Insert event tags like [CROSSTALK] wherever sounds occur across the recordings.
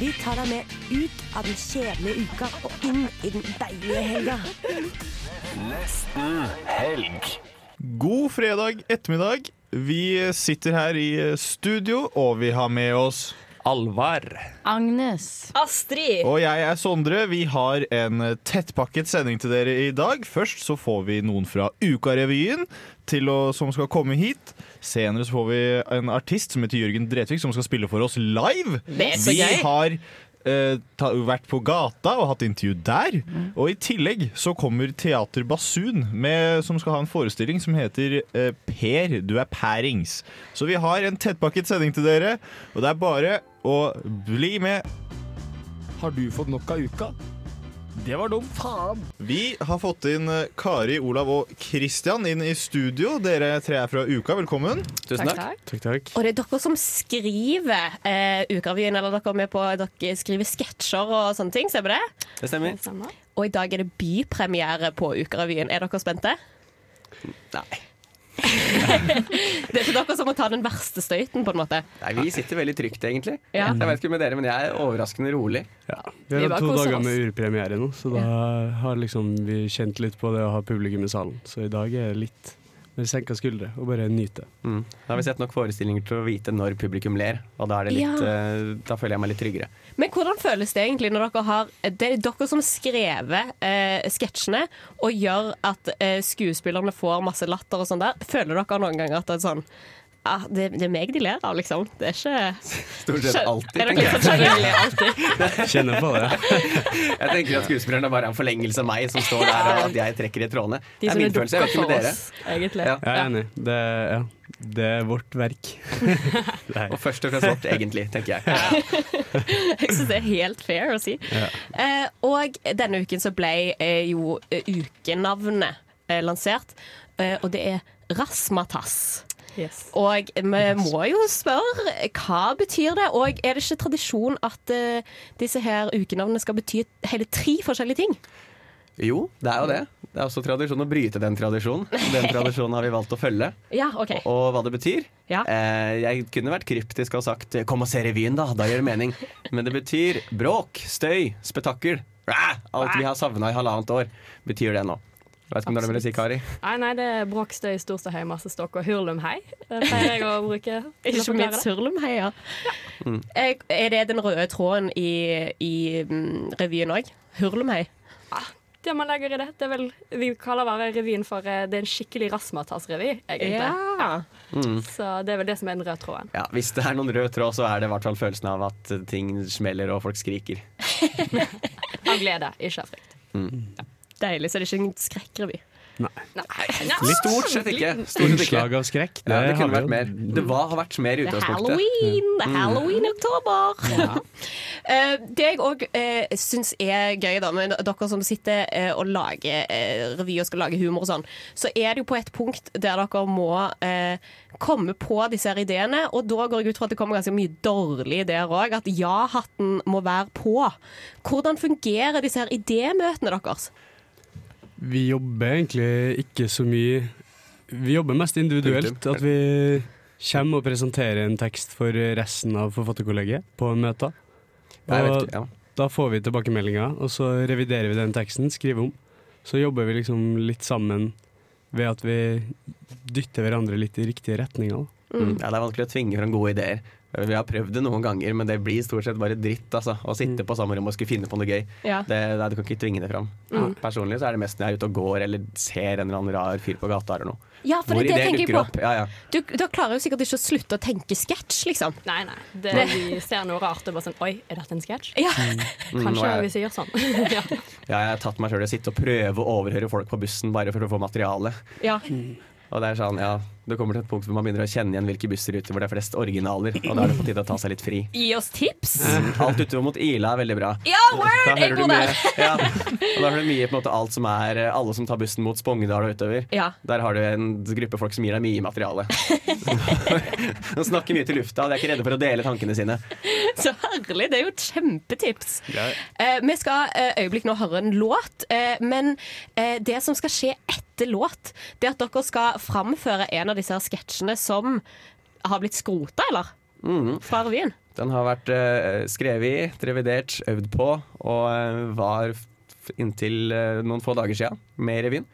Vi tar deg med ut av den kjedelige uka og inn i den deilige helga. God fredag ettermiddag. Vi sitter her i studio, og vi har med oss Alvar. Agnes. Astrid! Og jeg er Sondre. Vi har en tettpakket sending til dere i dag. Først så får vi noen fra Ukarevyen til som skal komme hit. Senere så får vi en artist som heter Jørgen Dretvik, som skal spille for oss live. Det er så vi har eh, ta, vært på gata og hatt intervju der. Og i tillegg så kommer Teater Basun, med, som skal ha en forestilling som heter eh, Per, du er pærings. Så vi har en tettpakket sending til dere, og det er bare å bli med. Har du fått nok av uka? Det var dumt. Faen. Vi har fått inn eh, Kari, Olav og Kristian inn i studio. Dere tre er fra Uka, velkommen. Tusen takk. Takk, takk. Og det er dere som skriver eh, Ukarevyen, eller dere er med på Dere skriver sketsjer og sånne ting. Ser vi det? Det stemmer. Og i dag er det bypremiere på Ukarevyen. Er dere spente? Nei. Det er ikke dere som må ta den verste støyten, på en måte. Nei, Vi sitter veldig trygt, egentlig. Ja. Jeg vet ikke med dere, men jeg er overraskende rolig. Vi Vi har hatt to dager med urpremiere nå, så da har liksom vi kjent litt på det å ha publikum i salen. Så i dag er det litt med senka skuldre og bare nyte. Mm. Da har vi sett nok forestillinger til å vite når publikum ler, og da, er det litt, Ja. uh, da føler jeg meg litt tryggere. Men hvordan føles det egentlig når dere har Det er dere som skrevet uh, sketsjene og gjør at uh, skuespillerne får masse latter og sånn der. Føler dere noen ganger at det er sånn ah, det, det er meg de ler av, liksom. Det er ikke Stort sett alltid. Er dere tenker litt jeg. sånn? Kjenner på det. jeg tenker at skuespillerne bare er en forlengelse av meg som står der, og at jeg trekker i trådene. De Det er som er min følelse. Jeg vet ikke med dere. egentlig. Ja. Jeg er enig. Det, ja. det er vårt verk. [LAUGHS] Nei. Og først og fremst vårt, egentlig, tenker jeg. [LAUGHS] Jeg syns det er helt fair å si. Ja. Eh, og denne uken så ble eh, jo eh, ukenavnet eh, lansert, eh, og det er Rasmatas. Og vi må jo spørre, hva betyr det? Og er det ikke tradisjon at uh, disse her ukenavnene skal bety hele tre forskjellige ting? Jo, det er jo det. Det er også tradisjon å bryte den tradisjonen. Den [LAUGHS] tradisjonen har vi valgt å følge. Ja, okay. Og hva det betyr? Ja. Eh, jeg kunne vært kryptisk og sagt 'kom og se revyen', da. Da gjør det mening. Men det betyr bråk, støy, spetakkel. Alt vi har savna i halvannet år, betyr det nå. Vet ikke om det er det si, Kari? Nei, nei, det er bråkstøy, storståhei, masse stokk og hurlumhei. Det pleier [LAUGHS] jeg å bruke. Ikke mitt minst ja. Eh, Er det den røde tråden i, i mm, revyen òg? Hurlumhei? Det man legger i det, det er vel Vi kaller bare revyen for eh, Det er en skikkelig Rasmatas-revy, egentlig. Ja. Så det er vel det som er den røde tråden. Ja, Hvis det er noen rød tråd, så er det i hvert fall følelsen av at ting smeller og folk skriker. [LAUGHS] Av glede, ikke av frykt. Deilig, så det er ikke en skrekkrevy. Stort sett ikke. Stort sett ikke. Innslag av skrekk, det, Ja, det kunne vært mer. Det var, har vært mer i Det er utgangspunktet. halloween! Det er halloween i oktober! [LAUGHS] Eh, det jeg òg uh, syns er gøy, da, med dere som sitter eh, og lager eh, revy og skal lage humor og sånn, så er det jo på et punkt der dere må eh, komme på disse her ideene, og da går jeg ut fra at det kommer ganske mye dårlige ideer òg. At ja-hatten må være på. Hvordan fungerer disse her idémøtene deres? Vi jobber egentlig ikke så mye Vi jobber mest individuelt. At vi kommer og presenterer en tekst for resten av forfatterkollegiet på møter. Og ja. da får vi tilbakemeldinger, og så reviderer vi den teksten, skriver om. Så jobber vi liksom litt sammen ved at vi dytter hverandre litt i riktige retninger. Mm. Ja, det er vanskelig å tvinge fram gode ideer. Vi har prøvd det noen ganger, men det blir stort sett bare dritt. Altså. Å sitte på samme rom og skulle finne på noe gøy. Ja. Det, det, du kan ikke tvinge det fram. Personlig så er det mest når jeg er ute og går eller ser en eller annen rar fyr på gata eller noe. Ja, for Hvor det, det tenker jeg på. Ja, ja. Du, da klarer jo sikkert ikke å slutte å tenke sketsj, liksom. Nei, nei. Det, vi ser noe rart og bare sånn Oi, er dette en sketsj? Ja. [LAUGHS] Mm, Kanskje nå er jeg- hvis jeg gjør sånn. [LAUGHS] ja. Ja, jeg har tatt meg sjøl i å sitte og prøve å overhøre folk på bussen bare for å få materiale. ja. Og det er sånn, ja Det kommer til et punkt hvor man begynner å kjenne igjen hvilke bussruter hvor det er flest originaler. Og da er det på tide å ta seg litt fri. Gi oss tips! Alt utover mot Ila er veldig bra. Ja, word! Jeg bor der. ja, og da har du mye på en måte alt som er eh, Alle som tar bussen mot Spongedal og utover. Ja. Der har du en gruppe folk som gir deg mye materiale. [LAUGHS] De snakker mye til lufta, og de er ikke redde for å dele tankene sine. Så herlig. Det er jo et kjempetips. Eh, vi skal eh, øyeblikk nå høre en låt, eh, men eh, det som skal skje etter låt, det er at dere skal framføre en av disse her sketsjene som har blitt skrota, eller? Mm. Fra revyen. Den har vært uh, skrevet i, revidert, øvd på, og uh, var inntil uh, noen få dager siden med i revyen.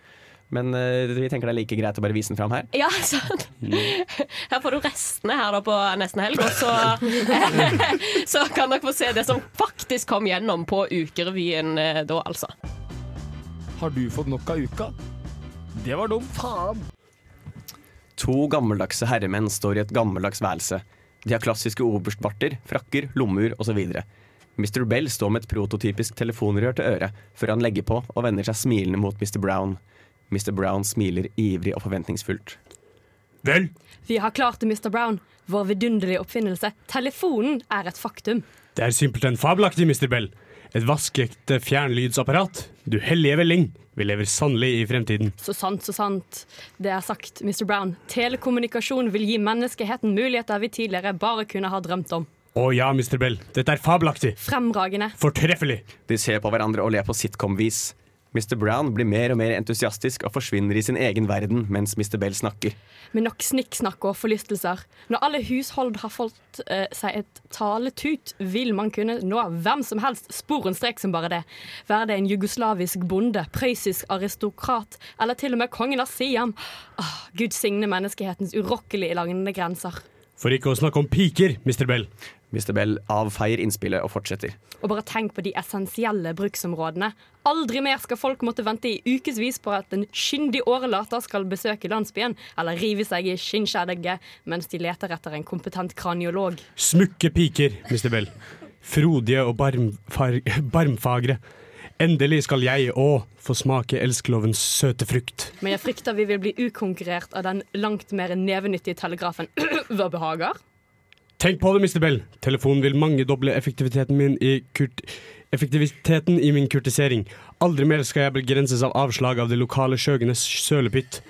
Men vi tenker det er like greit å bare vise den fram her. Ja, [LAUGHS] sant. Her får du restene her da på nesten helg, og så, [LAUGHS] så kan dere få se det som faktisk kom gjennom på Ukerevyen da, altså. Har du fått nok av uka? Det var dumt. Faen. To gammeldagse herremenn står i et gammeldags værelse. De har klassiske oberstbarter, frakker, lommer osv. Mr. Bell står med et prototypisk telefonrør til øret før han legger på og vender seg smilende mot Mr. Brown. Mr. Brown smiler ivrig og forventningsfullt. Vel, Vi har klart det, Mr. Brown. Vår vidunderlige oppfinnelse. Telefonen er et faktum. det er simpelthen fabelaktig, Mr. Bell. Et vaskeekte fjernlydsapparat. Du hellige velling. Vi lever sannelig i fremtiden. Så sant, så sant. Det er sagt, Mr. Brown. Telekommunikasjon vil gi menneskeheten muligheter vi tidligere bare kunne ha drømt om. Å ja, Mr. Bell. Dette er fabelaktig. Fremragende. Fortreffelig. De ser på hverandre og ler på sitcom-vis. Mr. Brown blir mer og mer entusiastisk og forsvinner i sin egen verden mens Mr. Bell snakker. Med nok snikksnakk og forlystelser. Når alle hushold har fått eh, seg et taletut, vil man kunne nå hvem som helst sporenstrek som bare det. Være det en jugoslavisk bonde, prøyssisk aristokrat eller til og med kongen av Siam. Åh, Gud signe menneskehetens urokkelig lange grenser. For ikke å snakke om piker, Mr. Bell. Mr. Bell avfeier innspillet og fortsetter. Og bare tenk på de essensielle bruksområdene. Aldri mer skal folk måtte vente i ukevis på at en skyndig årelater skal besøke landsbyen, eller rive seg i skinnskjædegget mens de leter etter en kompetent kraniolog. Smukke piker, Mr. Bell. Frodige og barmfar [LAUGHS] barmfagre. Endelig skal jeg òg få smake elskelovens søte frukt. Men jeg frykter vi vil bli ukonkurrert av den langt mer nevenyttige telegrafen. [CLEARS THROAT] Hva behager? Tenk på det, Mr. Bell. Telefonen vil mangedoble effektiviteten min i kurt... Effektiviteten i min kurtisering. Aldri mer skal jeg begrenses av avslag av de lokale skjøgenes sølepytt.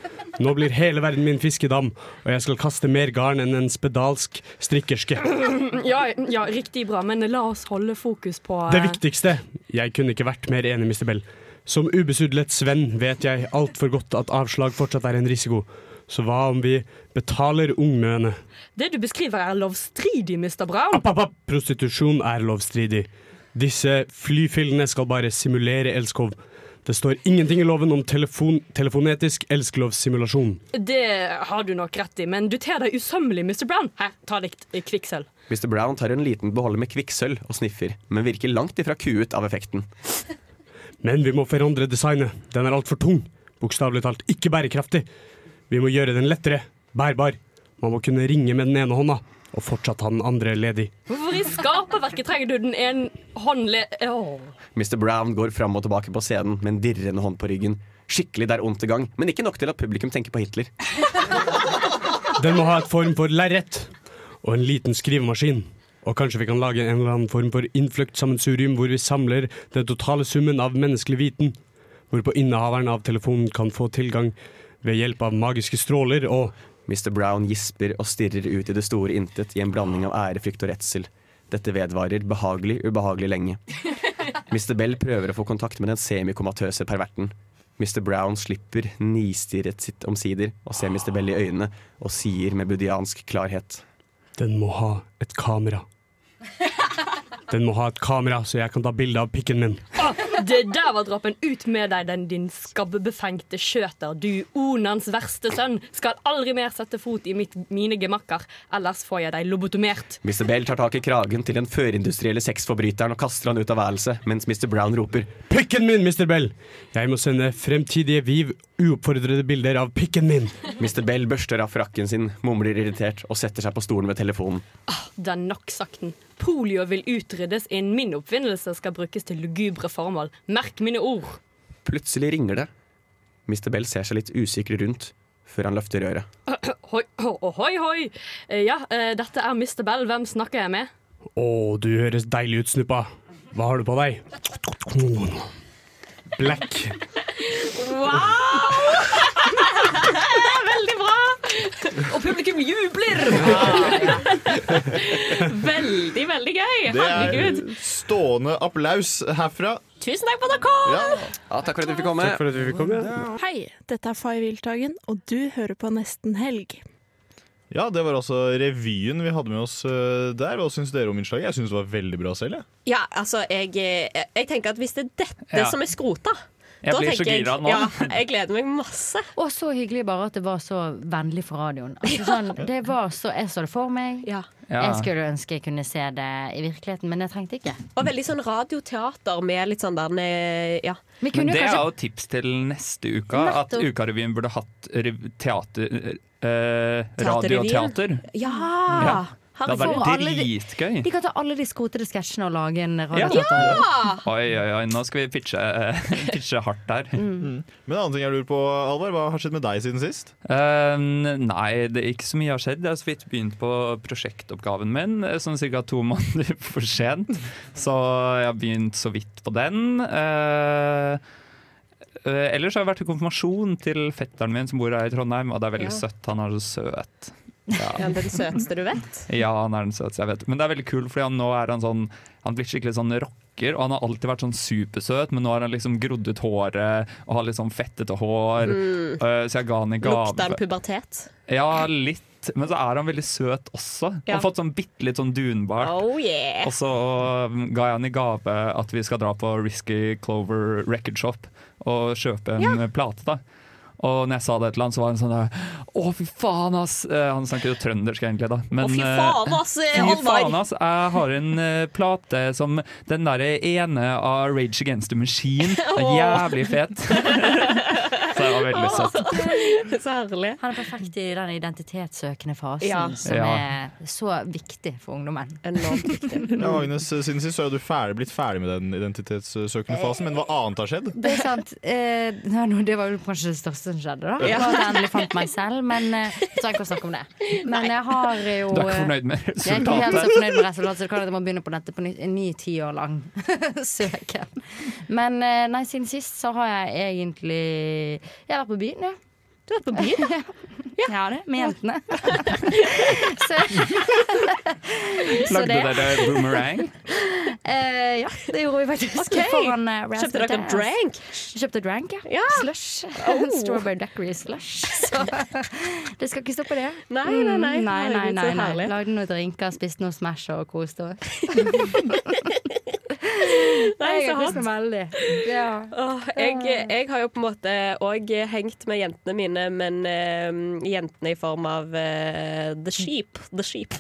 Nå blir hele verden min fiskedam, og jeg skal kaste mer garn enn en spedalsk strikkerske. [CLEARS THROAT] Ja, ja, riktig bra, men la oss holde fokus på Det viktigste Jeg kunne ikke vært mer enig, Mr. Bell. Som ubesudlet svenn vet jeg altfor godt at avslag fortsatt er en risiko. Så hva om vi betaler ungmøene? Det du beskriver er lovstridig, Mr. Brown. App, app, app. Prostitusjon er lovstridig. Disse flyfillene skal bare simulere elskov. Det står ingenting i loven om telefon, telefonetisk elskelovssimulasjon. Det har du nok rett i, men du ter deg usømmelig, Mr. Brown. Her, ta litt eh, kvikksølv. Mr. Brown tar en liten beholder med kvikksølv og sniffer, men virker langt ifra kuet av effekten. Men vi må forandre designet. Den er altfor tung. Bokstavelig talt ikke bærekraftig. Vi må gjøre den lettere, bærbar. Man må kunne ringe med den ene hånda, og fortsatt ha den andre ledig. Hvorfor i skaperverket trenger du den en håndle... Oh. Mr. Brown går fram og tilbake på scenen med en dirrende hånd på ryggen. Skikkelig der ondt i gang, men ikke nok til at publikum tenker på Hitler. [LAUGHS] Den må ha et form for lerret og en liten skrivemaskin. Og kanskje vi kan lage en eller annen form for innfløkt sammensurium hvor vi samler den totale summen av menneskelig viten, hvorpå innehaveren av telefonen kan få tilgang ved hjelp av magiske stråler og Mr. Brown gisper og stirrer ut i det store intet i en blanding av ærefrykt og redsel. Dette vedvarer behagelig, ubehagelig lenge. [LAUGHS] Mr. Bell prøver å få kontakt med den semikomatøse perverten. Mr. Brown slipper nistirret sitt omsider og ser Mr. Bell i øynene og sier med budiansk klarhet. Den må ha et kamera. Den må ha et kamera, så jeg kan ta bilde av pikken min. Det der var dråpen. Ut med deg, den din skabbefengte skjøter. Du, Onans verste sønn, skal aldri mer sette fot i mitt, mine gemakker. Ellers får jeg deg lobotomert. Mr. Bell tar tak i kragen til den førindustrielle sexforbryteren og kaster han ut av værelset, mens Mr. Brown roper Pikken min, Mr. Bell! Jeg må sende fremtidige Viv uoppfordrede bilder av pikken min. Mr. Bell børster av frakken sin, mumler irritert og setter seg på stolen ved telefonen. Åh, det er Den nakkesakten. Polio vil utryddes innen min oppfinnelse skal brukes til lugubre formål. Merk mine ord. Plutselig ringer det. Mr. Bell ser seg litt usikker rundt, før han løfter røret. [CLEARS THROAT] Hoi, ho- hoi, hoi. Eh, Ja, eh, dette er Mr. Bell. Hvem snakker jeg med? Å, du høres deilig ut, Snuppa. Hva har du på deg? Black. Wow! [LAUGHS] Veldig bra! Og publikum jubler! veldig, veldig gøy. Det er stående applaus herfra. Tusen takk for at dere kom! Ja. Ja, takk for at vi fikk komme. Takk for at du fikk komme. Hei, dette er Fay Wiltagen, og du hører på Nesten Helg. Ja, det var altså revyen vi hadde med oss eh, der. Hva syns dere om innslaget? Jeg syns det var veldig bra selv. jeg. Ja, altså, jeg, jeg tenker at hvis det er dette Ja. som er skrota Jeg da blir så gira nå. Ja, jeg gleder meg masse. [LAUGHS] Og så hyggelig bare at det var så vennlig for radioen. Altså, sånn, det var så, Jeg så det for meg. Ja. Ja. Jeg skulle ønske jeg kunne se det i virkeligheten, men jeg trengte ikke. Og veldig sånn radioteater med litt sånn der eh, Ja. Vi Men det er jo tips til neste uke. At Ukarevyen burde hatt teater... Eh, radioteater. Ja! Ja. Det hadde vært dritgøy. De kan ta alle de skrotede sketsjene og lage en Ja. radioteater. Oi, oi, oi, nå skal vi pitche, eh, [LAUGHS] pitche hardt der. Men en annen ting jeg lurer på, Alvar, hva har skjedd med deg siden sist? Eh, nei, det er ikke så mye har skjedd. Jeg har så vidt begynt på prosjektoppgaven min, eh, sånn ca. to [LAUGHS] måneder for sent. Så jeg har begynt så vidt på den. Eh, eh, ellers har jeg vært i konfirmasjon til fetteren min som bor her i Trondheim, og det er veldig Ja. søtt. Han er så søt. Ja. [LAUGHS] Ja, Den søteste du vet. Ja, han er den søteste jeg vet. Men det er veldig kult, fordi han nå er han sånn Han blir skikkelig sånn rocker, og han har alltid vært sånn supersøt, men nå har han liksom grodd ut håret og har litt sånn fettete hår. Eh, så jeg ga han i gave. Lukter han pubertet? Ja, litt. Men så er han veldig søt også. Han har fått sånn bitte litt sånn dunbart. Oh yeah! Og så um, ga jeg han i gave at vi skal dra på Risky Clover Record Shop og kjøpe en plate. da Og når jeg sa det til han, så var han sånn der Å, fy faen, ass! Eh, Han snakker jo trøndersk, egentlig, da. Men, Å, fy eh, faen, ass! Fy faen, ass! Jeg har en eh, plate som den derre ene av Rage Against the Machine. Det er jævlig fet. [LAUGHS] jeg var veldig søt. [LAUGHS] Så herlig. Han er perfekt i den identitetssøkende fasen Ja. som Ja. er så viktig for ungdommen. Enormt viktig. [LAUGHS] Ja, Agnes, siden sist så er du ferdig, blitt ferdig med den identitetssøkende fasen, men hva annet har skjedd? Det er sant. Eh, det var jo kanskje det største som skjedde. da Ja. At jeg endelig fant meg selv. Men eh, jeg trenger ikke å snakke om det. Men jeg har jo Du er ikke fornøyd med Jeg er ikke helt så fornøyd med resultatet, så det kan hende jeg må begynne på dette på ny, en ny ti år lang [LAUGHS] søken. Men eh, nei, siden sist så har jeg egentlig Jeg har vært på byen, ja. Du har vært på byen? Ja, [LAUGHS] Ja, det. Med jentene. så, [LAUGHS] så Lagde det dere boomerang? Uh, [LAUGHS] Ja, det gjorde vi faktisk. Ok. Foran uh, Kjøpte dere drank? Kjøpte drank, ja. Ja. Slush. Oh. Strawberry daiquiri slush. Så det skal ikke stoppe det. Nei, nei, nei. Mm, nei, nei, nei, nei. Lagde noen drinker, spiste noe Smash og koste oss. Nei, Jeg har kost meg veldig. Ja. Åh, jeg, jeg har jo på en måte òg hengt med jentene mine, men uh, jentene i form av uh, the sheep. The sheep.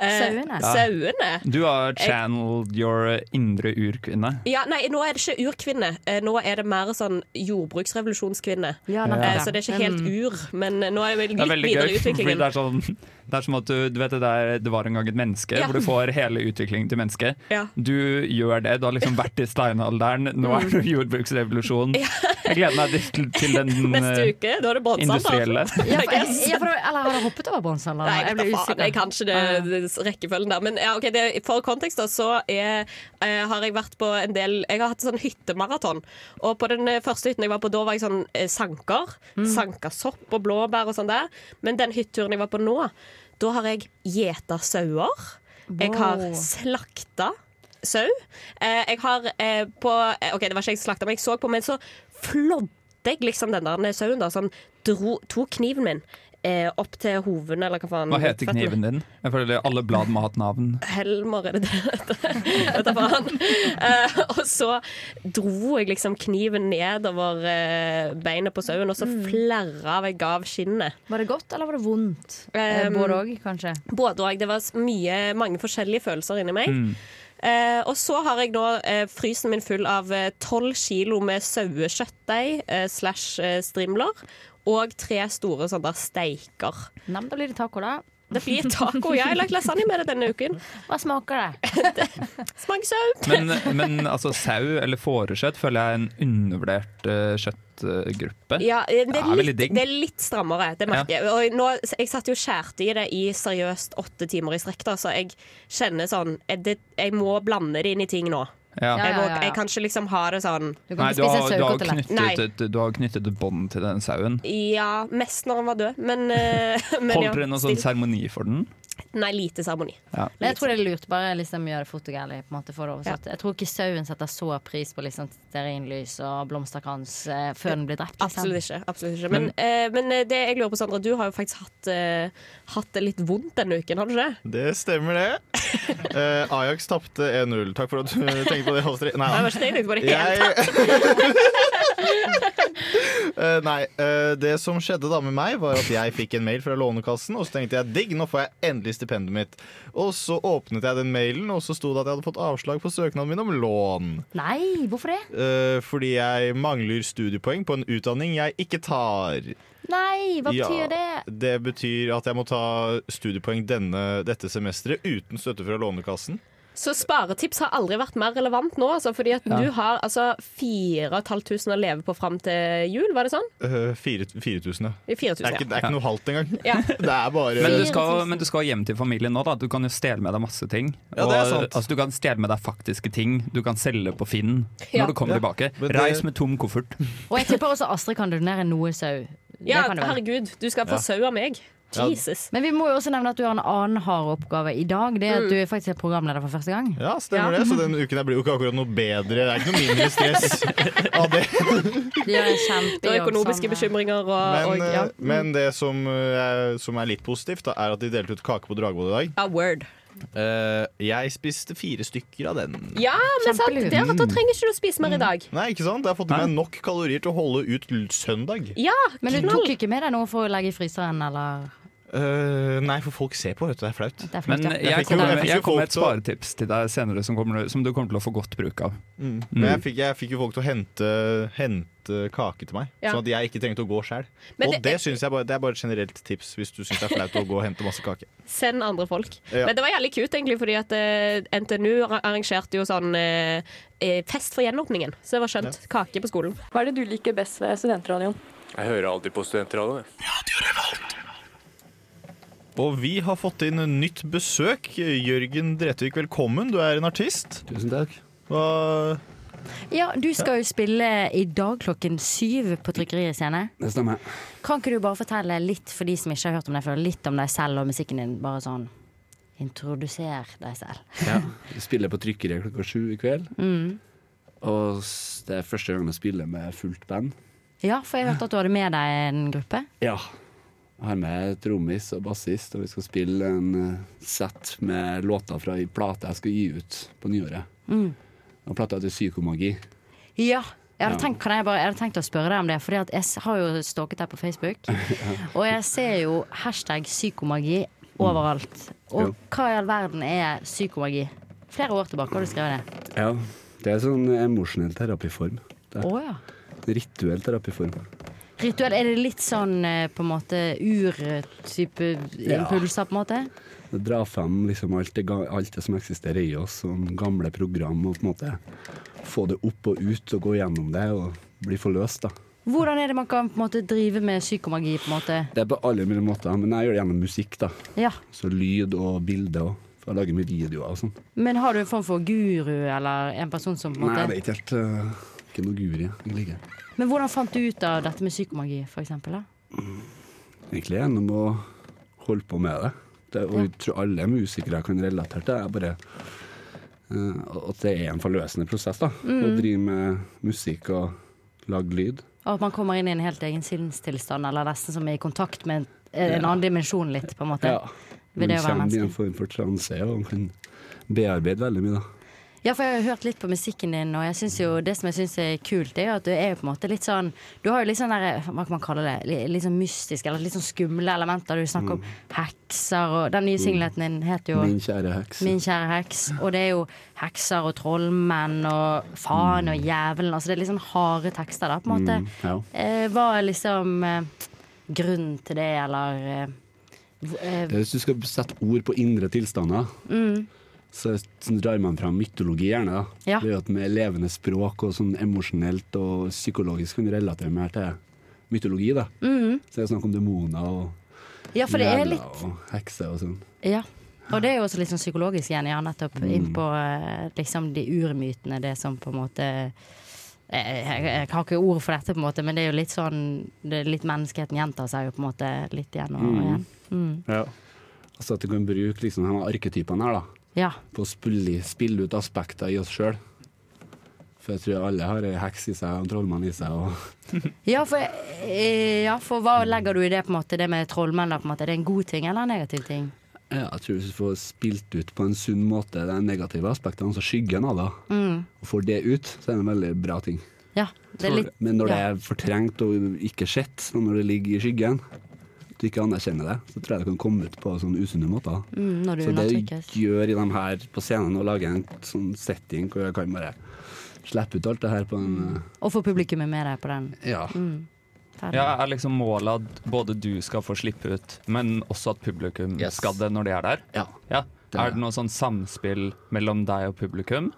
Uh, Sauene. Ja. Du har channeled your indre urkvinne. Ja, nei, nå er det ikke urkvinne. Nå er det mer sånn jordbruksrevolusjonskvinne. Ja. Så det er ikke helt Mm. ur, men nå er vi Det er litt veldig videre gøy, fordi utviklingen. det er sånn det er som at du, du vet det der Det var en gang et menneske, Ja. hvor du får hele utviklingen til mennesket. Ja. Du gjør det. Du har liksom vært i steinalderen, nå er det jordbruksrevolusjon. Jeg gleder meg til, til den [LAUGHS] Neste eh, uke, da er det industrielle. Ja, for, jeg, for, eller har du hoppet over bronsealderen? Nei, Jeg jeg ble usikker. Jeg kan ikke det, det rekkefølgen der. Men ja, okay, det, for kontekst da, så er, eh, har jeg vært på en del Jeg har hatt sånn hyttemaraton. Og på den eh, første hytten jeg var på, da var jeg sånn eh, sanker. Sanka sopp og blåbær og sånn der. Men den hytteturen jeg var på nå, da har jeg gjeta sauer. Jeg har slakta sau. Eh, jeg har eh, på eh, OK, det var ikke jeg som slakta, men jeg så på, men så flådde jeg liksom den der sauen, da. Sånn dro, tok kniven min eh, opp til hoven, eller hva faen. Hva heter kniven din? Jeg føler alle blad må ha et navn. Helmer, er det det det heter? Faen. Uh, og så dro jeg liksom kniven nedover uh, beinet på sauen, og så flerra jeg av skinnet. Var det godt, eller var det vondt? Um, Både òg, kanskje. Både og. Det var mye, mange forskjellige følelser inni meg. Mm. Eh, og så har jeg nå eh, frysen min full av tolv kilo med sauekjøttdeig eh, slash eh, strimler. Og tre store sånne steiker. Nei, da blir det taco, da. Det blir taco. Jeg har lagd lasagne med det denne uken. Hva smaker det? [LAUGHS] Smaker sau. Men, men altså, sau eller fårekjøtt føler jeg er en undervurdert uh, kjøttgruppe. Ja, det Det er, er veldig litt, det er litt strammere, det merker jeg. Og nå, jeg satt jo skjærte i det i seriøst åtte timer i strekk, så jeg kjenner sånn jeg, det, jeg må blande det inn i ting nå. Ja. Jeg, må, Ja, ja, ja. jeg kan ikke liksom ha det sånn Nei, du har, du, har Nei. knyttet et, du har knyttet et bånd til den sauen. Ja, mest når han var død, men, eh, [LAUGHS] men Holdt ja, dere noen sånn seremoni for den? Nei, lite seremoni. Ja. Men jeg tror det er lurt. Bare liksom gjøre det fotogærlig og på en måte, for det oversatt. Jeg tror ikke sauen setter så pris på liksom stearinlys og blomsterkrans eh, før den blir drept. Liksom. Absolutt ikke. Absolutt ikke. Men, eh, men eh, det jeg lurer på, Sandra, du har jo faktisk hatt, eh, hatt det litt vondt denne uken, har du ikke det? Det stemmer, det. [LAUGHS] Eh, Ajax tapte 1-0. Takk for at du tenkte på det, Astrid. Nei, det var ikke det jeg tenkte på det hele [LAUGHS] [LAUGHS] Eh, nei, uh, det som skjedde da med meg, var at jeg fikk en mail fra Lånekassen, og så tenkte jeg digg, nå får jeg endelig stipendet mitt. Og så åpnet jeg den mailen, og så sto det at jeg hadde fått avslag på søknaden min om lån. Nei, hvorfor det? Uh, fordi jeg mangler studiepoeng på en utdanning jeg ikke tar. Nei, hva Ja, betyr det? Det betyr at jeg må ta studiepoeng denne, dette semesteret uten støtte fra Lånekassen. Så sparetips har aldri vært mer relevant nå, altså, fordi at Ja. du har altså 4500 å leve på fram til jul, var det sånn? Uh, 4000, ja. Det er ikke, det er ja. noe halvt engang. Ja. [LAUGHS] Det er bare Men du, skal, men du skal hjem til familien nå, da. Du kan jo stjele med deg masse ting. Ja, det er Og, sant. Altså, du kan stjele med deg faktiske ting. Du kan selge på Finn Ja. når du kommer Ja. tilbake. Det- Reis med tom koffert. Og jeg tipper også Astrid kan donere noe sau. Ja, kan du vel? herregud, du skal få Ja. sau av meg. Ja. Jesus. Men vi må jo også nevne at du har en annen hard oppgave i dag. Det er Mm. at du er faktisk er programleder for første gang. Ja, stemmer Ja. det. Så den uken her blir jo ikke akkurat noe bedre. Det er ikke noe mindre stress [LAUGHS] av det. Du gjør en Du har kjempejobb. økonomiske eh, bekymringer og, og Men, ja. eh, men det som, er, som er litt positivt, da, er at de delte ut kake på Dragvoll i dag. A word. Uh, jeg spiste fire stykker av den. Ja, men sant, det er at da trenger ikke du å spise mer i dag. Nei, ikke sant? Jeg har fått i meg nok kalorier til å holde ut søndag. Ja, Men du tok ikke med deg noe for å legge i fryseren, eller? Eh, nei, for folk ser på, vet du. Det er flaut. Det er Men ja. Jeg kommer jeg jeg kommer med et sparetips til deg senere som, kommer, som du kommer til å få godt bruk av. Mm. Men jeg fikk, jeg fikk jo folk til å hente, hente kake til meg, Ja. sånn at jeg ikke trengte å gå sjøl. Og det- det, synes jeg bare, det er bare et generelt tips hvis du syns det er flaut å gå og hente masse kake. Send andre folk. Ja. Men det var jævlig kult, egentlig, fordi at uh, NTNU arrangerte jo sånn eh, eh, fest for gjenåpningen. Så det var skjønt. Kake på skolen. Hva er det du liker best ved studentradioen? Jeg hører alltid på studentradioen. Og vi har fått inn en nytt besøk. Jørgen Dretvik, velkommen. Du er en artist. Tusen takk. Hva Ja, du skal jo spille i dag klokken syv på Trykkeriet scene. Det stemmer. Kan ikke du bare fortelle litt for de som ikke har hørt om deg før, litt om deg selv og musikken din? Bare sånn Introduser deg selv. Ja, vi spiller på trykkeriet klokka sju i kveld. Mm. Og det er første gang jeg spiller med fullt band. Ja, for jeg hørte at du hadde med deg en gruppe. Ja. Jeg har med trommis og bassist, og vi skal spille en eh, sett med låter fra ei plate jeg skal gi ut på nyåret. Mm. Og plata heter Psykomagi. Ja. Jeg hadde, tenkt, kan jeg, bare, jeg hadde tenkt å spørre deg om det, for jeg har jo stalket deg på Facebook. [LAUGHS] Og jeg ser jo hashtag psykomagi overalt. Og Jo. hva i all verden er psykomagi? Flere år tilbake har du skrevet det. Ja, det er sånn emosjonell terapiform. Det er Oh, ja. Rituell terapiform. Rituell, er det litt sånn eh, på en måte ur-type Ja. impulser, på en måte? Det drar frem liksom alt, det, alt det som eksisterer i oss, som gamle program, og på en måte få det opp og ut og gå gjennom det og bli forløst. da. Hvordan er det man kan på en måte drive med psykomagi? på en måte? Det er på alle mulige måter, men jeg gjør det gjennom musikk. da. Ja. Så lyd og bilde og for Jeg lager mye videoer og sånn. Men har du en form for guru, eller en person som på en måte Nei, det er ikke helt uh, Ikke noe guri, egentlig. Men hvordan fant du ut av dette med psykomagi, eksempel? Egentlig gjennom å holde på med det. det og jeg tror alle musikere kan relatere til det. er bare uh, at det er en forløsende prosess. da. Å Mm. drive med musikk og lage lyd. Og at man kommer inn i en helt egen sinnstilstand, eller nesten som er i kontakt med en, en Ja. annen dimensjon litt, på en måte. Ja. Man å kommer i en form for transe og kan bearbeide veldig mye. da. Ja, for jeg har hørt litt på musikken din, og jeg synes jo, det som jeg syns er kult, er jo at du er jo på en måte litt sånn Du har jo litt sånn der, hva kan man kalle det, litt, litt sånn mystisk, eller litt sånn skumle elementer. Du snakker om hekser, og den nye singleten din heter jo Min kjære heks. Min kjære heks. Og det er jo hekser og trollmenn og faen og jævelen. Altså det er litt sånn harde tekster, da, på en måte. Mm, ja. Eh, hva er liksom eh, grunnen til det, eller Eh, Hvis du skal sette ord på indre tilstander, Mm. Så så drar man fram mytologi gjerne. da. Ja. Det er jo at med levende språk og sånn emosjonelt og psykologisk kan du relatere mer til mytologi. da. Mhm. Så det er snakk om demoner og Ja, for det er jævler litt og hekser og sånn. Ja. Og det er jo også litt sånn psykologisk igjen, ja, nettopp Mm. inn på eh, liksom de urmytene, det som på en måte jeg, jeg, jeg har ikke ord for dette, på en måte, men det er jo litt sånn det er litt Menneskeheten gjentar seg jo på en måte litt igjen og Mm. igjen. Mm. Ja. Altså at du kan bruke liksom de arketypene her da, Ja. på å spille, spille ut aspekter i oss sjøl. For jeg tror alle har ei heks i seg og en trollmann i seg. [LAUGHS] Ja, for, eh, ja, for hva legger du i det, på en måte, det med trollmenn? da, på en måte? Er det en god ting eller en negativ ting? ja, jeg tror hvis du får spilt ut på en sunn måte de negative aspektene, altså skyggen av det, Mm. og får det ut, så er det en veldig bra ting. Ja, litt Men når det er fortrengt og ikke sett, når det ligger i skyggen, du ikke anerkjenner det, så tror jeg det kan komme ut på sånn usunne måter. Mm, når du så det du gjør i de her på scenen å lage en sånn setting hvor jeg kan bare slippe ut alt det her på en Og få publikummet med deg på den. Ja. Mm. Ja, er liksom målet at både du skal få slippe ut, men også at publikum skal det når de er der? Ja. det Er er det noe sånn samspill mellom deg og publikum?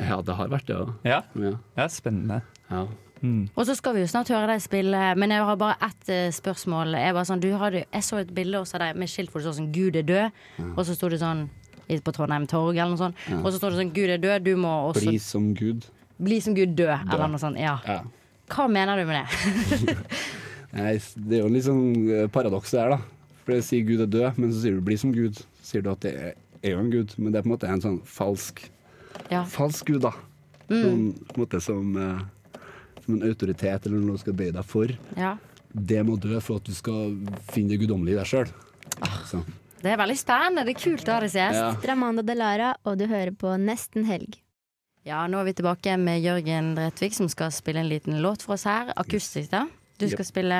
Ja, det har vært det. Ja, Ja. ja spennende. Ja. Mm. Og så skal vi jo snart høre deg spille, men jeg har bare ett eh, spørsmål. Jeg, var sånn, du hadde, jeg så et bilde hos deg med skilt hvor det står sånn 'Gud er død', og så sto det sånn i- på Trondheim Torg eller noe sånt. Ja. Og så står det sånn 'Gud er død, du må også Bli som Gud. bli som Gud død', død. eller noe sånt. Ja. Ja. Hva mener du med det? [LAUGHS] Nei, det er jo litt sånn eh, paradoks det her, da. For det sier Gud er død, men så sier du 'bli som Gud'. Så sier du at det er, er jo en gud, men det er på en måte en sånn falsk Ja. Falsk gud, da. Mm. Sånn, på en måte som, eh, som en autoritet eller noe du skal bøye deg for. Ja. Det må dø for at du skal finne det guddommelige i deg sjøl. Så. Det er veldig spennende. Det er kult å ha deg som gjest. Ja. Dramanda Delara, og du hører på Nesten helg. Ja, nå er vi tilbake med Jørgen Dretvik, som skal spille en liten låt for oss her. Akustisk, da. Du skal Yep. spille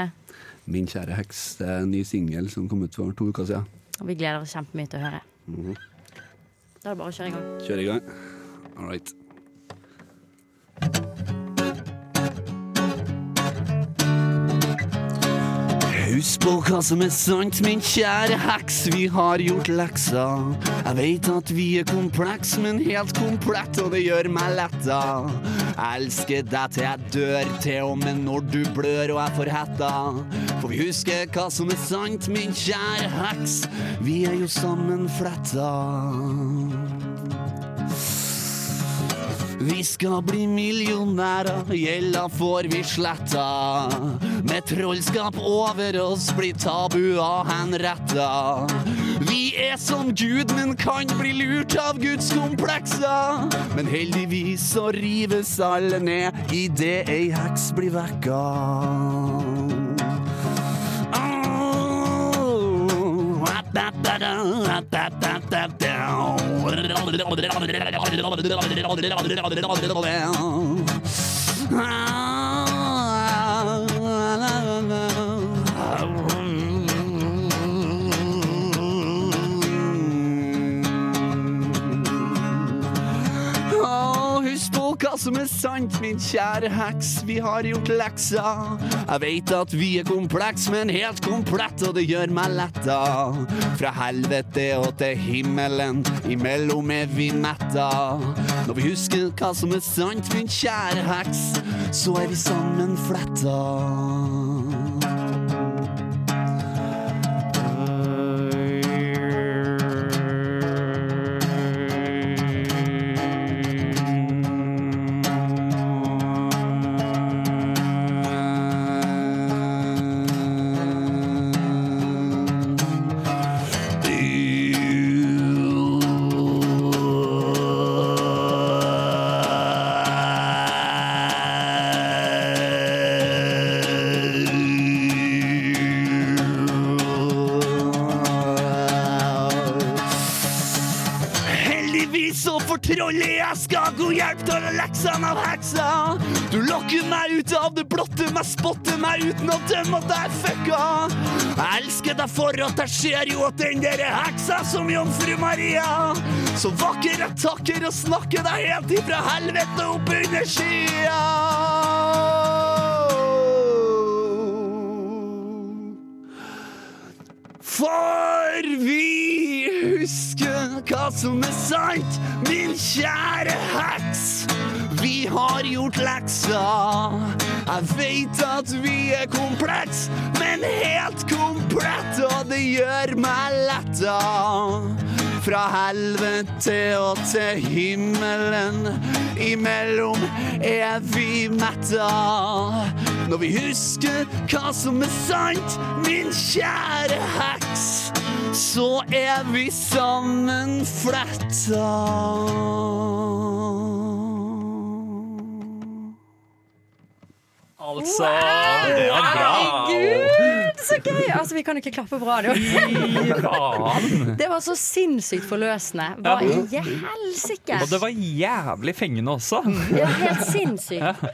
Min kjære heks, det er en ny singel som kom ut for to uker siden. Og vi gleder oss kjempemye til å høre. Mhm. Da er det bare å kjøre i gang. Kjør i gang. All right. Husk på hva som er sant, min kjære heks, vi har gjort leksa. Jeg veit at vi er kompleks, men helt komplett, og det gjør meg letta. Jeg elsker deg til jeg dør, til og med når du blør og jeg får hetta. For vi husker hva som er sant, min kjære heks, vi er jo sammen fletta. Vi skal bli millionærer, gjelda får vi sletta. Med trollskap over oss blir tabuer henretta. Vi er som Gud, men kan bli lurt av Guds komplekser. Men heldigvis så rives alle ned idet ei heks blir vekka. Å, hva som er sant, min kjære heks. Vi har gjort leksa. Jeg veit at vi er kompleks, men helt komplett, og det gjør meg letta. Fra helvete og til himmelen, imellom er vi metta. Når vi husker hva som er sant, min kjære heks, så er vi sammen fletta. Til av heksa. Du lokker meg ut av det blotte, meg spotter meg uten å dømme at jeg er fucka. Jeg elsker deg for at jeg ser jo at den der heksa som jomfru Maria. Så vakker jeg takker og snakker deg helt ifra helvete opp under skya. For vi husker hva som er sant, min kjære heks. Vi har gjort leksa. Jeg vet at vi er kompleks, men helt komplett, og det gjør meg letta. Fra helvete og til himmelen, imellom er vi metta. Når vi husker hva som er sant, min kjære heks, så er vi sammen fletta. Altså Det var bra. Herregud, så gøy! Altså, vi kan jo ikke klappe bra. Det var, det var så sinnssykt forløsende. Hva i Ja. helsike? Og det var jævlig fengende også. Ja, helt sinnssykt.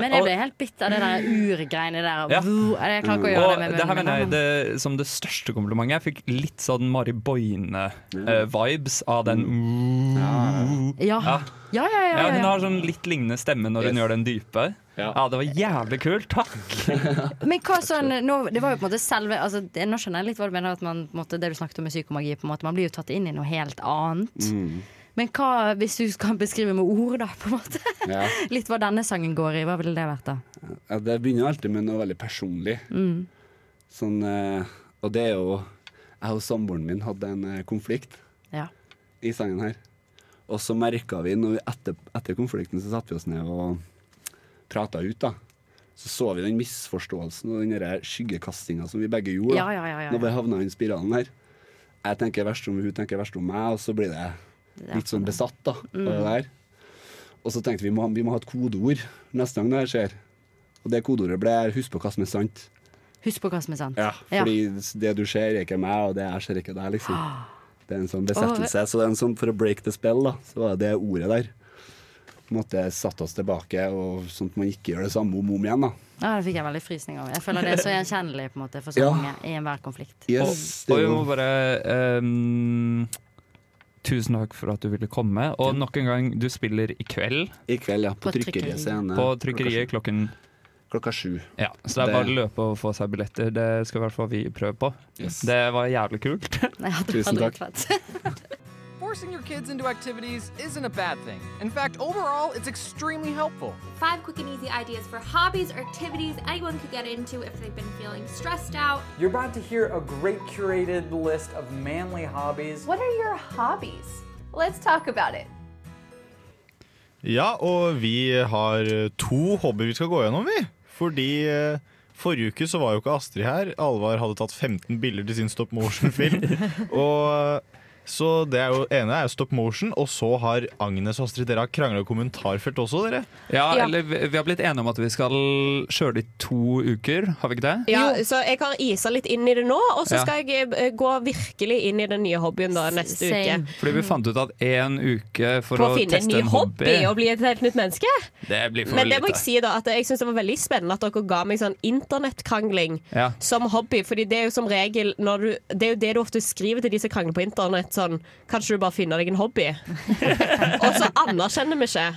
Men jeg ble helt bitt av det der urgreiene der. Ja. Jeg klarer ikke å gjøre Og det med det her munnen. mener jeg det, som det største komplimentet. Jeg fikk litt sånn Mari Boine-vibes av den Ja. Ja. Ja, ja, ja, Ja, ja, hun har sånn litt lignende stemme når hun gjør den dype. Ja. Det var jævlig kult. Takk. [LAUGHS] Men hva sånn, nå, det var jo på en måte selve altså, det, Nå skjønner jeg litt hva du mener, at man, på en måte, det du snakket om med psykomagi. På en måte, man blir jo tatt inn i noe helt annet. Mm. Men hva, hvis du skal beskrive med ord, da, på en måte? Ja. [LAUGHS] Litt hva denne sangen går i, hva ville det vært da? Ja, det begynner alltid med noe veldig personlig. Mm. Sånn, eh, og det er jo Jeg og samboeren min hadde en eh, konflikt Ja. i sangen her. Og så merka vi, når vi etter, etter konflikten, så satte vi oss ned og prata ut, da. Så så vi den misforståelsen og den skyggekastinga som vi begge gjorde. Ja, ja, ja. Når vi havna i spiralen her. Jeg tenker verst om hun tenker verst om meg, og så blir det litt sånn besatt da, av Mm. det der. Og så tenkte vi vi må, vi må ha et kodeord neste gang det her skjer. Og det kodeordet ble 'husk på hva som er sant'. Husk på hva som er sant. Ja, fordi det du ser, er ikke meg, og det jeg ser, er ikke deg, liksom. [GASPS] Det er en sånn besettelse. Så det er en sånn, for å break the spell, da, så var det det ordet der. På en måte satt oss tilbake, og sånn at man ikke gjør det samme om og om igjen, da. Ja, det fikk jeg veldig frysning over. Jeg føler det er så [LAUGHS] gjenkjennelig på en måte, for så Ja. mange i enhver konflikt. Yes, Og og vi jo må bare um Tusen takk for at du ville komme. Og nok en gang, du spiller i kveld. I kveld, ja. På, På trykkeriet trykkeriet. scene. På trykkeriet klokken Klokka sju. Ja, Så det er Det- bare å løpe og få seg billetter. Det skal i hvert fall vi prøve på. Yes. Det var jævlig kult. [LAUGHS] Ja, Tusen takk. [LAUGHS] Forcing your kids into activities isn't a bad thing. In fact, overall, it's extremely helpful. Five quick and easy ideas for hobbies or activities anyone could get into if they've been feeling stressed out. You're about to hear a great curated list of manly hobbies. What are your hobbies? Let's talk about it. Ja, og vi har to hobbyer vi skal gå gjennom, vi. Fordi eh, forrige uke så var jo ikke Astrid her. Alvar hadde tatt 15 bilder til sin stop motion-film. [LAUGHS] og så det er jo ene er jo stop motion, og så har Agnes og Astrid Dere har krangla i kommentarfelt også, dere. Ja, Ja. eller vi vi har blitt enige om at vi skal kjøre det i to uker, har vi ikke det? Ja, så jeg har isa litt inn i det nå, og så Ja. skal jeg eh, gå virkelig inn i den nye hobbyen da neste uke. Fordi vi fant ut at én uke for å å finne en teste ny en hobby hobby, og bli et helt nytt menneske. det blir for Men det må jeg si da at jeg synes det var veldig spennende at dere ga meg sånn internettkrangling Ja. som hobby. Fordi det er jo som regel når du, Det er jo det du ofte skriver til de som krangler på internett. Sånn Kanskje du bare finner deg en hobby? [LAUGHS] og så anerkjenner vi ikke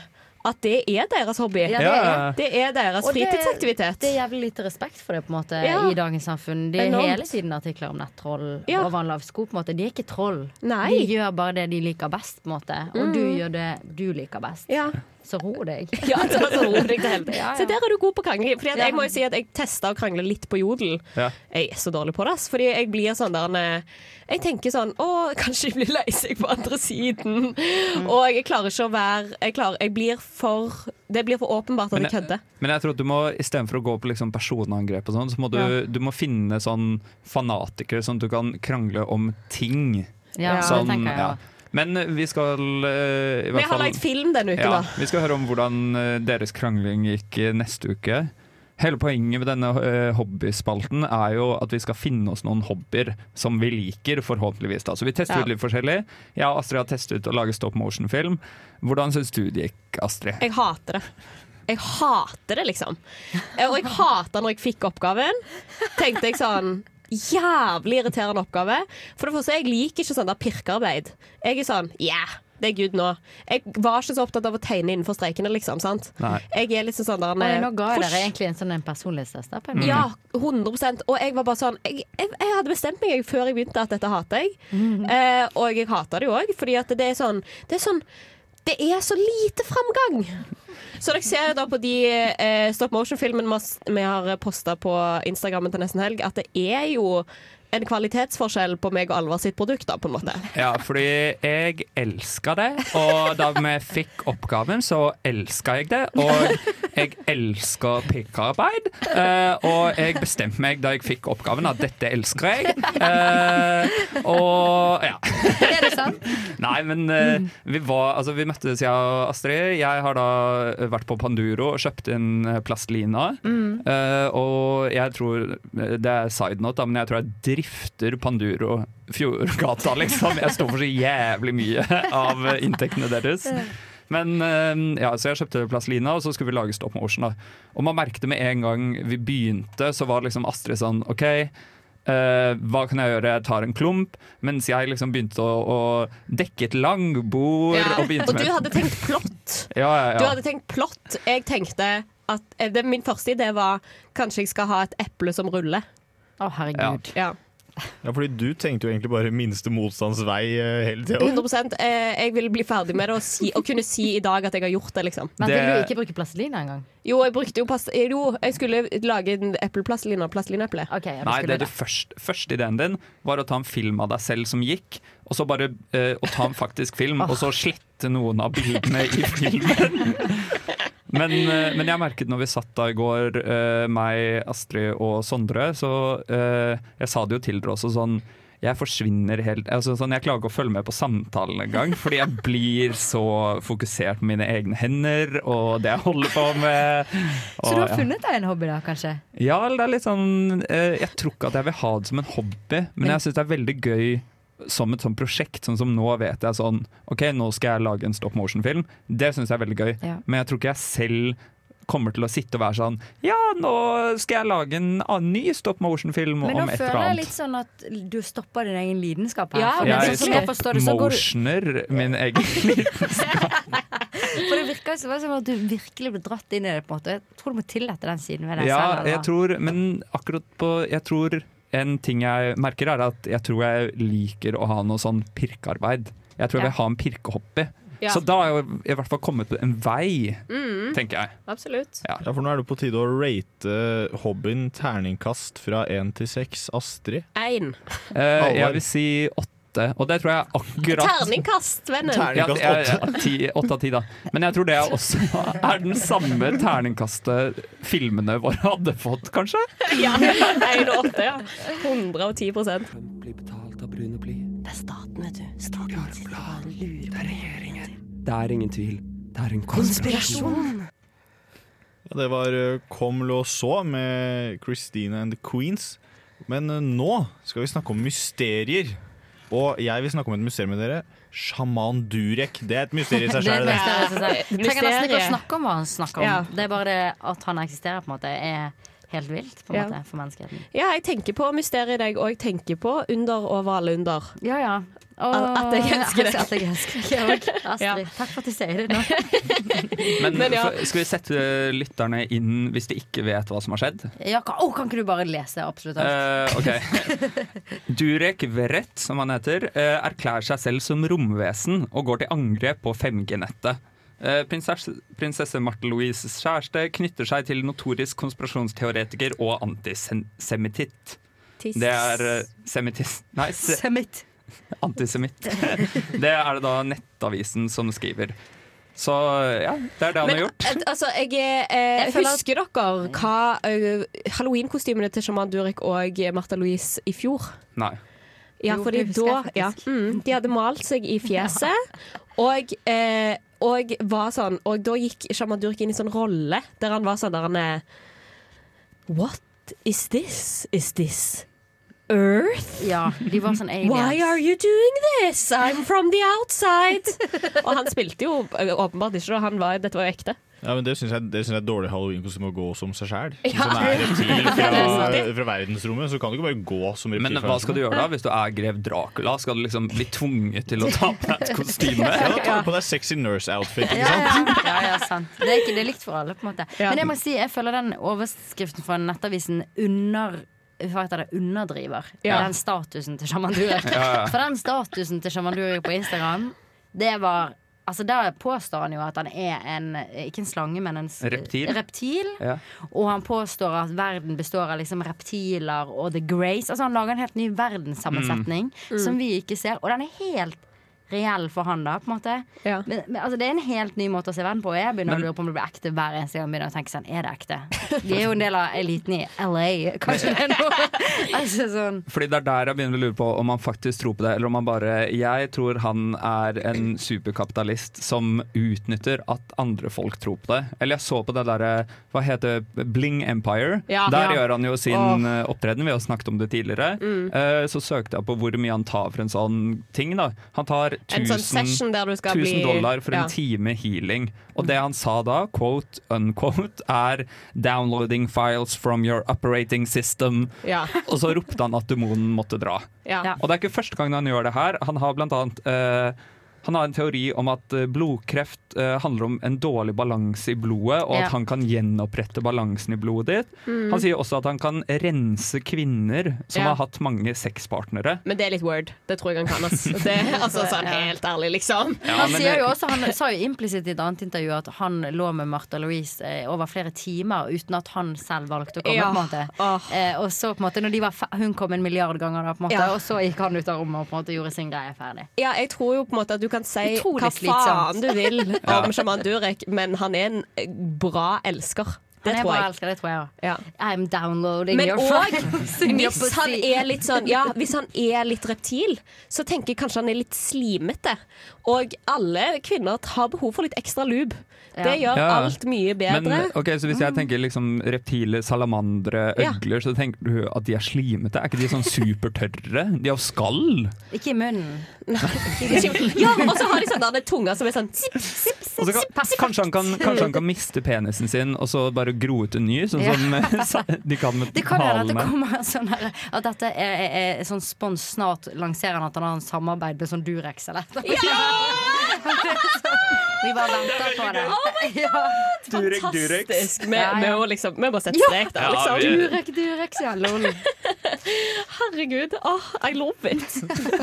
at det er deres hobby. Ja, det er. Det er deres Og fritidsaktivitet. Det er jævlig lite respekt for det på en måte Ja. i dagens samfunn. Det er Enormt. hele tiden artikler om nettroll Ja. og vannlavsko. på en måte. De er ikke troll. Nei. De gjør bare det de liker best, på en måte. og Mm. du gjør det du liker best. Ja. Så ro deg. [LAUGHS] Ja, så, så ro deg til helvete. Ja, ja. Så der er du god på krangling. Fordi jeg må jo si at jeg testa å krangle litt på Jodel. Jeg er så dårlig på det. Fordi jeg blir sånn der eh, Jeg tenker sånn Å, kanskje jeg blir lei seg på andre siden. Mm. Og jeg klarer ikke å være Jeg, klarer, jeg blir for Det blir for åpenbart at jeg kødder. Men jeg tror at du må istedenfor å gå på liksom personangrep, og sånn, så må du, Ja. du må finne sånn fanatikere, sånn at du kan krangle om ting. Ja, det sånn, tenker jeg ja. Men vi skal eh, i Vi har lagd film denne uken, ja, da. Vi skal høre om hvordan eh, deres krangling gikk eh, neste uke. Hele poenget med denne eh, hobbyspalten er jo at vi skal finne oss noen hobbyer som vi liker, forhåpentligvis. da. Så vi tester Ja. ut litt forskjellig. Jeg og Astrid har testet ut å lage stop motion-film. Hvordan syns du det gikk, Astrid? Jeg hater det. Jeg hater det, liksom. Og jeg hater når jeg fikk oppgaven. Tenkte jeg sånn Jævlig irriterende oppgave. For det første, jeg liker ikke sånn der pirkearbeid. Jeg er sånn Yeah, det er good nå. Jeg var ikke så opptatt av å tegne innenfor strekene, liksom. sant? Nei. Jeg er liksom sånn der Oi, nå ga jeg dere egentlig en sånn personlighetstest. måte. Ja, 100% Og jeg var bare sånn Jeg, jeg, jeg hadde bestemt meg før jeg begynte at dette hater jeg. Eh, og jeg hater det jo òg, fordi at det er sånn Det er sånn Det er så lite framgang. Så dere ser jo da på de eh, stop motion-filmene vi har- posta på Instagrammen til nesten helg, at det er jo en kvalitetsforskjell på meg og Alvar sitt produkt, da, på en måte. Ja, fordi jeg elska det, og da vi fikk oppgaven, så elska jeg det. Og jeg elsker pikkarbeid, eh, og jeg bestemte meg da jeg fikk oppgaven at dette elsker jeg. Eh, og ja. Er det sant? Nei, men eh, vi, var, altså, vi møttes, jeg og Astrid. Jeg har da vært på Panduro og kjøpt inn plastlina. Mm. Eh, og jeg tror Det er side note, da, men jeg tror jeg drifter Panduro Fjordgata, liksom. Jeg står for så jævlig mye av inntektene deres. Men eh, ja, så jeg kjøpte plastelina, og så skulle vi lage stop motion. Da. Og man merket med en gang vi begynte, så var liksom Astrid sånn OK. Uh, hva kan jeg gjøre? Jeg tar en klump. Mens jeg liksom begynte å, å dekke et langbord. Ja. Og, Og du med- hadde tenkt plott. ja, ja, Du hadde tenkt plott. Jeg tenkte at eh, det, Min første idé var kanskje jeg skal ha et eple som ruller. Å, herregud. Ja. [LAUGHS] Ja, fordi du tenkte jo egentlig bare minste motstands vei eh, hele tida. 100 eh, Jeg vil bli ferdig med det og, si, og kunne si i dag at jeg har gjort det, liksom. Men vil du ikke bruke plastelina engang? Jo, jeg brukte jo pass, Jo, jeg skulle lage en epleplastelina og plastelineeple. Nei, det du det første ideen din var å ta en film av deg selv som gikk, og så bare uh, å ta en faktisk film, og så slette noen av bildene i filmen. [LAUGHS] Men, eh, men jeg merket når vi satt da i går, eh, meg, Astrid og Sondre, så eh, jeg sa det jo til dere også sånn jeg forsvinner helt altså sånn, Jeg klarer ikke å følge med på samtalen engang, fordi jeg blir så fokusert på mine egne hender og det jeg holder på med. Så du har funnet deg en hobby, da, kanskje? Ja, det er litt sånn Jeg tror ikke at jeg vil ha det som en hobby, men jeg syns det er veldig gøy som et sånt prosjekt. Sånn som nå vet jeg sånn OK, nå skal jeg lage en stop motion-film. Det syns jeg er veldig gøy. Ja. Men jeg tror ikke jeg selv kommer til å sitte og være sånn Ja, nå skal jeg lage en annen ny stop motion-film Men om et eller føler jeg litt sånn at du stopper din egen lidenskap her. Ja, Jeg sånn det, så går du motioner min egen [LAUGHS] lidenskap. For det virker jo som at du virkelig ble dratt inn i det. på en måte Jeg tror du må tillate den siden ved deg Ja, selv. Ja, jeg tror Men akkurat på Jeg tror en ting jeg merker, er at jeg tror jeg liker å ha noe sånn pirkearbeid. Jeg tror jeg Ja. vil ha en pirkehobby. Ja. Så da har jeg i hvert fall kommet på en vei, Mm. tenker jeg. Absolutt. Ja. Ja, for nå er det på tide å rate hobbyen terningkast fra én til seks. Astrid? Én. Eh, jeg vil si åtte, og det tror jeg akkurat Terningkast, vennen. ja, Terningkast det er- åtte. ja, Åtte av ti, da. Men jeg tror det er også er den samme terningkastet filmene våre hadde fått, kanskje? [LAUGHS] Ja, 1 og 8, ja. 110 Blir betalt av brune bly. Det er staten, vet du. Staten sitter og lurer er regjeringen. Det er ingen tvil. Det er en konspirasjon. Konspirasjon! Ja, det var eh, Kom lå så med Christina and the Queens. Men eh, nå skal vi snakke om mysterier. Og jeg vil snakke om et museum med dere. Sjaman Durek. Det er et mysterium i seg [LAUGHS] Det er sjøl. i. Trenger nesten ikke å snakke om hva han snakker om. Ja. Det er bare det at han eksisterer, på en måte, er helt vilt på en Ja. måte, for menneskeheten. Ja, jeg tenker på mysteriet deg, og jeg tenker på under og alle under. Ja, ja. Og At jeg elsker det. At jeg elsker det. Og Astrid, Ja. takk for at du sier det nå. [LAUGHS] Men, Men ja. skal vi sette lytterne inn hvis de ikke vet hva som har skjedd? Ja, kan, oh, kan ikke du bare lese absolutt alt? Uh, okay. [LAUGHS] Durek Verrett, som han heter, eh, erklærer seg selv som romvesen og går til angrep på 5G-nettet. Eh, prinsesse, prinsesse Marte Louises kjæreste knytter seg til notorisk konspirasjonsteoretiker og antisemitt. Det er uh, semitist... Nei, se, Semitt. [LAUGHS] antisemitt. [LAUGHS] Det er det da Nettavisen som skriver. Så ja, det er det han Men har gjort. altså, jeg, eh, Jeg Husker at- dere hva uh, halloween-kostymene til Shaman Durek og Martha Louise i fjor? Nei. Ja, Jo, fordi da ja, mm, De hadde malt seg i fjeset, [LAUGHS] og, eh, og var sånn Og da gikk Shaman Durek inn i sånn rolle der han var sånn der han er What is this? Is this Earth? Ja, de var sånn aliens. Why are you doing this? I'm from the outside. [LAUGHS] og han spilte jo eh, åpenbart ikke, og Han var, dette var jo ekte. Ja, men Det syns jeg, det synes jeg er dårlig halloweenkostyme å gå som seg sjæl. Ja. Hvis er reptil [LAUGHS] fra, fra verdensrommet, så kan du ikke bare gå som reptil. Men hva skal du gjøre da hvis du er grev Dracula? Skal du liksom bli tvunget til å ta på deg et kostyme? Ja, da tar du på deg sexy nurse-outfit. ikke sant? ja, ja, ja, sant. Det er, ikke, det er likt for alle, på en måte. Men jeg må si, jeg føler den overskriften fra Nettavisen under hva heter det, underdriver Ja. den statusen til Shaman Durek. [LAUGHS] Ja. For den statusen til Shaman Durek på Instagram, det var Altså Der påstår han jo at han er en Ikke en slange, men en Reptil. reptil. Ja. Og han påstår at verden består av liksom reptiler og the grace. Altså Han lager en helt ny verdenssammensetning Mm. som vi ikke ser. Og den er helt reell for han, da. på en måte men, men, altså, Det er en helt ny måte å se verden på. Jeg begynner Men- å lure på om det blir ekte hver eneste gang. jeg Begynner å tenke sånn, Er det ekte? Vi er jo en del av eliten i LA. Kanskje det er noe [LAUGHS] altså, sånn. Fordi det er der jeg begynner å lure på om han faktisk tror på det, eller om han bare Jeg tror han er en superkapitalist som utnytter at andre folk tror på det. Eller jeg så på det derre Hva heter? Bling Empire. Ja. Der Ja. gjør han jo sin eh, opptreden, vi har snakket om det tidligere. Mm. Eh, Så søkte jeg på hvor mye han tar for en sånn ting. da Han tar En sånn session der du skal 1000 bli- dollar for en time healing. Og det han sa da, quote unquote, er 'downloading files from your operating system'. Ja. Og så ropte han at demonen måtte dra. Ja. Ja. Og det er ikke første gang han gjør det her. Han har blant annet eh, han har en teori om at eh, blodkreft eh, handler om en dårlig balanse i blodet, og Ja. at han kan gjenopprette balansen i blodet ditt. Mm. Han sier også at han kan rense kvinner som Ja. har hatt mange sexpartnere. Men det er litt word. Det tror jeg han kan. Altså, Det, altså, sånn helt ærlig, liksom. Ja, han sier jo også, han sa jo implisitt i et annet intervju at han lå med Martha Louise eh, over flere timer uten at han selv valgte å komme. Ja. på en måte eh, Og så på en måte når de var Hun kom en milliard ganger, da, på en måte Ja. og så gikk han ut av rommet og på en måte gjorde sin greie ferdig. Ja, jeg tror jo på en måte at du kan si hva faen du vil [LAUGHS] om Shaman Durek, men han er en bra elsker. Det Han tror elsker, det tror jeg. Ja. I'm downloading Men your [LAUGHS] hvis han er litt sånn Ja, [LAUGHS] hvis han er litt reptil, så tenker jeg kanskje han er litt slimete. Og alle kvinner har behov for litt ekstra lube. Det gjør Ja. alt mye bedre. Men, ok, så Hvis jeg tenker liksom reptile, salamandre, Ja. øgler, så tenker du at de er slimete? Er ikke de sånn supertørre? De har jo skall! Ikke i [LAUGHS] munnen. ja, og så har de [LAUGHS] sånn der tunga som er sånn sipp, Og så kan, kanskje, han kan, kanskje han kan miste penisen sin og så bare gro ut en ny, sånn som eh, de kan med [LAUGHS] Det kan hende at det halene. kommer sånn her At dette er, er, er sånn spons snart lanserer han at han har en samarbeid med sånn Durex eller [LAUGHS] Vi bare venter på det. Oh Durek. Fantastisk. Vi, Ja, ja. vi må liksom Vi må sette strek der, Ja, liksom. Ja, Durek, Durex, ja. Lol. [LAUGHS] Herregud. Oh, I love it.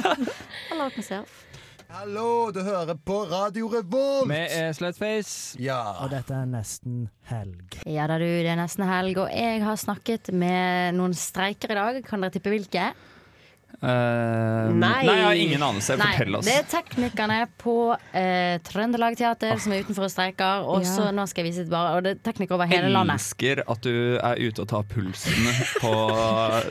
[LAUGHS] Hello myself. Hallo, du hører på Radio Revolt! Vi er Slutface, Ja. og dette er nesten helg. Ja da, du, det er nesten helg, og jeg har snakket med noen streiker i dag. Kan dere tippe hvilke? Eh, nei, jeg har ingen anelse. Fortell oss. det er teknikerne på eh, Trøndelag Teater som er utenfor og streiker. Og Ja. så nå skal jeg vise det bare Og det er teknikere over hele landet. Elsker at du er ute og tar pulsen [LAUGHS] på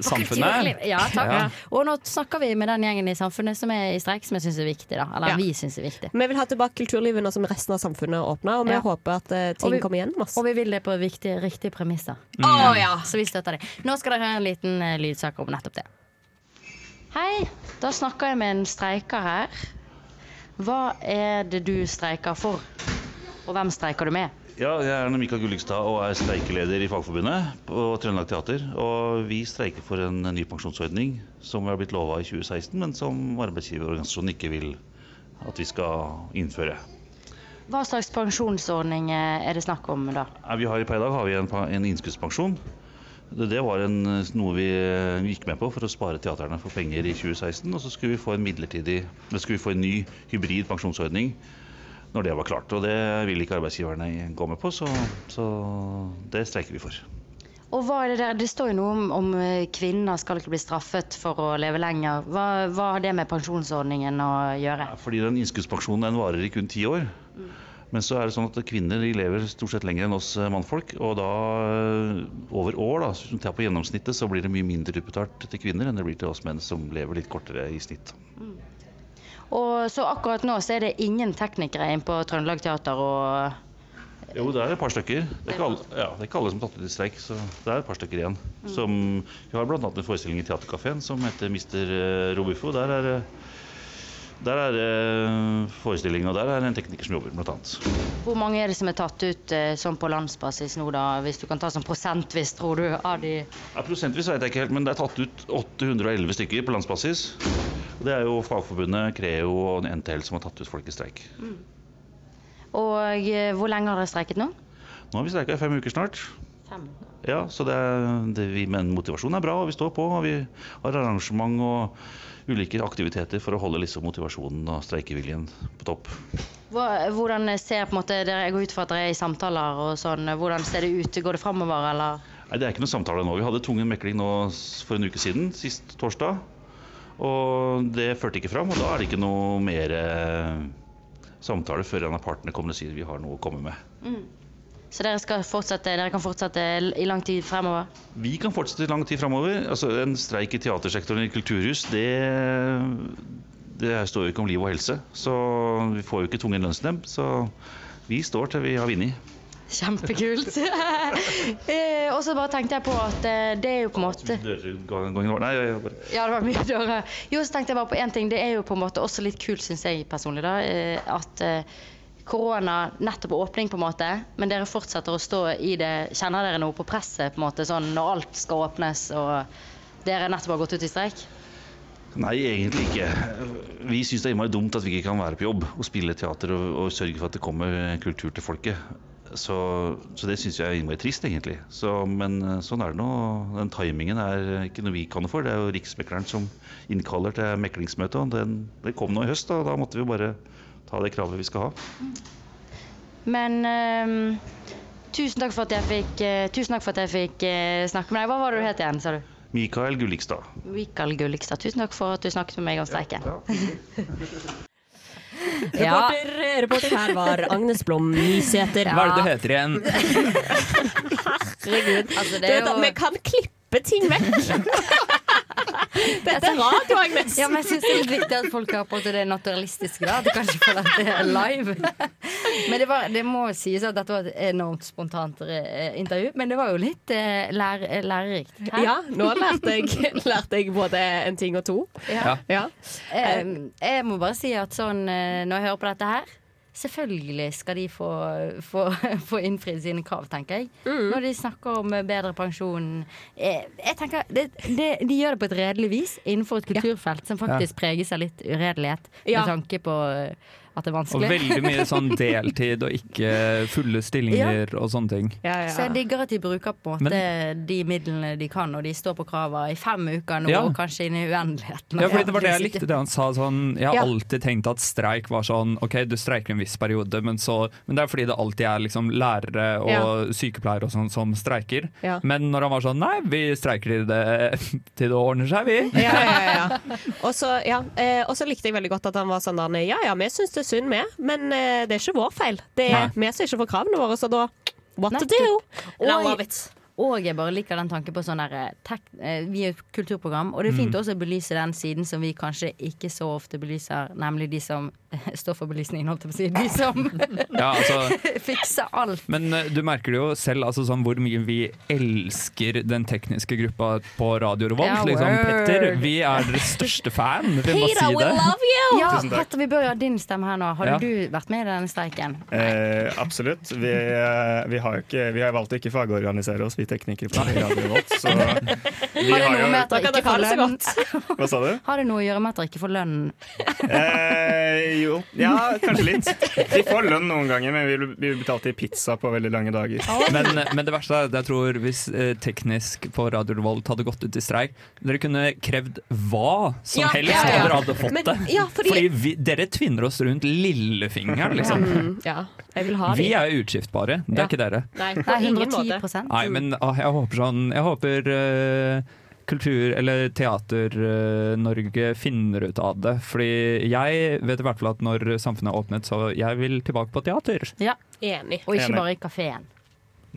samfunnet. Ja, takk. Ja. Og nå snakker vi med den gjengen i samfunnet som er i streik, som jeg syns er viktig. da Eller Ja. vi syns er viktig. Vi vil ha tilbake kulturlivet nå som resten av samfunnet åpner, og vi Ja. håper at uh, ting vi- kommer igjen. Masse. Og vi vil det på viktige, riktige premisser. Mm. Oh, ja. Så vi støtter det. Nå skal dere høre en liten uh, lydsak om nettopp det. Hei, da snakker jeg med en streiker her. Hva er det du streiker for? Og hvem streiker du med? Ja, jeg er Mikael Gullikstad og er streikeleder i Fagforbundet på Trøndelag Teater. Og vi streiker for en ny pensjonsordning som vi har blitt lova i 2016, men som arbeidsgiverorganisasjonen ikke vil at vi skal innføre. Hva slags pensjonsordning er det snakk om da? Vi har, per i dag har vi en, en innskuddspensjon. Det, det var en, noe vi eh, gikk med på for å spare teaterne for penger i 2016. Og så skulle vi få en midlertidig, eller skulle vi få en ny hybrid pensjonsordning når det var klart. Og det vil ikke arbeidsgiverne gå med på, så, så det streiker vi for. Og hva er det der? Det står jo noe om, om eh, kvinner skal ikke bli straffet for å leve lenger. Hva, hva har det med pensjonsordningen å gjøre? Fordi den innskuddspensjonen den varer i kun ti år. Men så er det sånn at kvinner lever stort sett lenger enn oss eh, mannfolk. Og da eh, over år, da, hvis du tar på gjennomsnittet, så blir det mye mindre utbetalt til kvinner enn det blir til oss menn som lever litt kortere i snitt. Og så akkurat nå så er det ingen teknikere inn på Trøndelag Teater og Jo, det er et par stykker. Det er ikke alle, ja, det er ikke alle som har tatt ut i streik, så det er et par stykker igjen. Som, vi har bl.a. en forestilling i Theatercaféen som heter Mr. Robuffo. Der er Der er det forestilling, og der er det en tekniker som jobber, annet. Hvor mange er det som er tatt ut eh, sånn på landsbasis nå, da? Hvis du kan ta sånn prosentvis, tror du, av de Ja, prosentvis vet jeg ikke helt, men det er tatt ut 811 stykker på landsbasis. Det er jo Fagforbundet, Creo og NTL som har tatt ut folk i streik. Og eh, hvor lenge har dere streiket nå? Nå har vi streika i fem uker snart. Fem. Ja, så det, det, vi, Men motivasjonen er bra, og vi står på. og Vi har arrangement og ulike aktiviteter for å holde liksom motivasjonen og streikeviljen på topp. Hvordan ser på en måte, Jeg går ut fra at dere er i samtaler og sånn. Hvordan ser det ut? Går det framover, eller? Nei, Det er ikke noe samtale nå. Vi hadde tvungen mekling nå for en uke siden, sist torsdag. Og det førte ikke fram, og da er det ikke noe mer eh, samtale før en av partene kommer og sier vi har noe å komme med. Mm. Så dere, dere kan fortsette i lang tid fremover? Vi kan fortsette i lang tid fremover. Altså, en streik i teatersektoren i kulturhus, det, det står jo ikke om liv og helse. Så vi får jo ikke tvungen lønnsnemnd. Så vi står til vi har vunnet. Kjempekult. [LAUGHS] Eh, og så bare tenkte jeg på at eh, det er jo på en måte Nei, Ja, det var mye dårligere. Jo, så tenkte jeg bare på én ting. Det er jo på en måte også litt kult, syns jeg personlig, da. eh, At korona nettopp åpning, på en måte, men dere fortsetter å stå i det. Kjenner dere noe på presset, på en måte, sånn når alt skal åpnes og dere nettopp har gått ut i streik? Nei, egentlig ikke. Vi syns det er innmari dumt at vi ikke kan være på jobb og spille teater og, og sørge for at det kommer kultur til folket. Så, så det syns jeg er innmari trist, egentlig. Så, men eh, sånn er det nå. Den timingen er ikke noe vi kan noe for. Det er jo Riksmekleren som innkaller til meklingsmøte. Og den, det kom nå i høst, og da måtte vi bare ta det kravet vi skal ha. Men ehm, tusen takk for at jeg fikk, uh, takk for at jeg fikk uh, snakke med deg. Hva var det du het igjen, sa du? Mikael Gullikstad. Mikael Gullikstad. Tusen takk for at du snakket med meg om streiken. [LAUGHS] Reporter, reporter her var Agnes Blom Nysæter. Hva er det du heter igjen? [LAUGHS] Herregud. Altså, det er jo- Vi kan klippe ting vekk. [LAUGHS] Dette er radio, Agnes. Ja, men jeg syns det er litt viktig at folk har på måte det naturalistiske. da At de kanskje føler at det er live. Men det, var, det må sies at dette var et enormt spontant eh, intervju. Men det var jo litt eh, lær, lærerikt. Her. Ja, nå lærte jeg, lærte jeg både en ting og to. Ja. Ja. Eh, jeg må bare si at sånn eh, når jeg hører på dette her Selvfølgelig skal de få, få, [LAUGHS] få innfridd sine krav, tenker jeg. Når de snakker om bedre pensjon. Jeg, jeg tenker, det, det, De gjør det på et redelig vis innenfor et kulturfelt som faktisk preges av litt uredelighet, Ja. med tanke på eh, at det er vanskelig. Og veldig mye sånn [LAUGHS] deltid og ikke fulle stillinger og sånne ting. Så jeg digger at de bruker på en måte de midlene de kan, og de står på krava i fem uker nå, Ja. og kanskje inn i uendeligheten. Ja, fordi det var det jeg likte det han sa. Sånn, jeg har Ja. alltid tenkt at streik var sånn OK, du streiker en viss periode, men, så, men det er fordi det alltid er liksom lærere og Ja. sykepleiere og sånn som streiker. Ja. Men når han var sånn Nei, vi streiker til det, [LAUGHS] til det ordner seg, vi. Ja, ja, ja. [LAUGHS] Og så ja, eh, og så likte jeg veldig godt at han var sånn der Ja ja, vi syns det synd, vi, men eh, det er ikke vår feil. Det er vi som ikke får kravene våre, så da What to do? And love it. Og jeg bare liker den tanken på sånn der eh, eh, Vi er et kulturprogram, og det er fint Mm. også å belyse den siden som vi kanskje ikke så ofte belyser, nemlig de som [LAUGHS] står for belysningen, holdt jeg på å si. De som [LAUGHS] Ja, altså [LAUGHS] fikser alt. Men eh, du merker det jo selv altså, sånn, hvor mye vi elsker den tekniske gruppa på Radio Revolt. Ja, liksom. Petter, vi er deres største fan. Vi må si det. Ja, Petter, vi bør jo ha din stemme her nå. Har Ja. du vært med i denne streiken? Eh, absolutt. Vi, eh, vi, har ikke, vi har valgt å ikke fagorganisere oss, vi teknikere på Radio Revolt. Så vi Har det noe med at dere ikke får lønn? Hva sa du? Har det noe å gjøre med at dere ikke får lønn? Eh, jo, ja, kanskje litt. Vi får lønn noen ganger, men vi blir- betalt i pizza på veldig lange dager. Men, men det verste er at jeg tror hvis eh, Teknisk på Radio Revolt hadde gått ut i streik Dere kunne krevd hva som Ja, helst, ja, ja. og dere hadde fått Men- det. ja, fordi- vi, dere tvinner oss rundt lillefingeren, liksom. Mm, ja, jeg vil ha Vi de. er utskiftbare, det er Ja. ikke dere. Nei, på Nei, ingen 110 måte. Nei, men ah, jeg håper sånn Jeg håper eh, kultur- eller Teater-Norge finner ut av det. Fordi jeg vet i hvert fall at når samfunnet er åpnet, så jeg vil tilbake på teater. Ja. Enig. Og ikke Enig. bare i kafeen.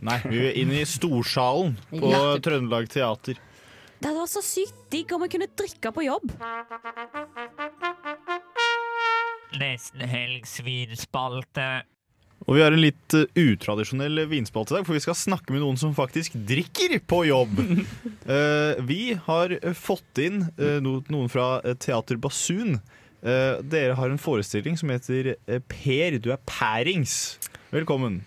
Nei, vi vil inn i storsalen på Ja. Trøndelag Teater. Det hadde vært så sykt digg om vi kunne drikke på jobb. Nesten helg svinspalte. Og vi har en litt eh, utradisjonell vinspalte i dag, for vi skal snakke med noen som faktisk drikker på jobb. [LAUGHS] Eh, vi har eh, fått inn noen fra Teater Basun. Dere har en forestilling som heter Per, du er pærings. Velkommen.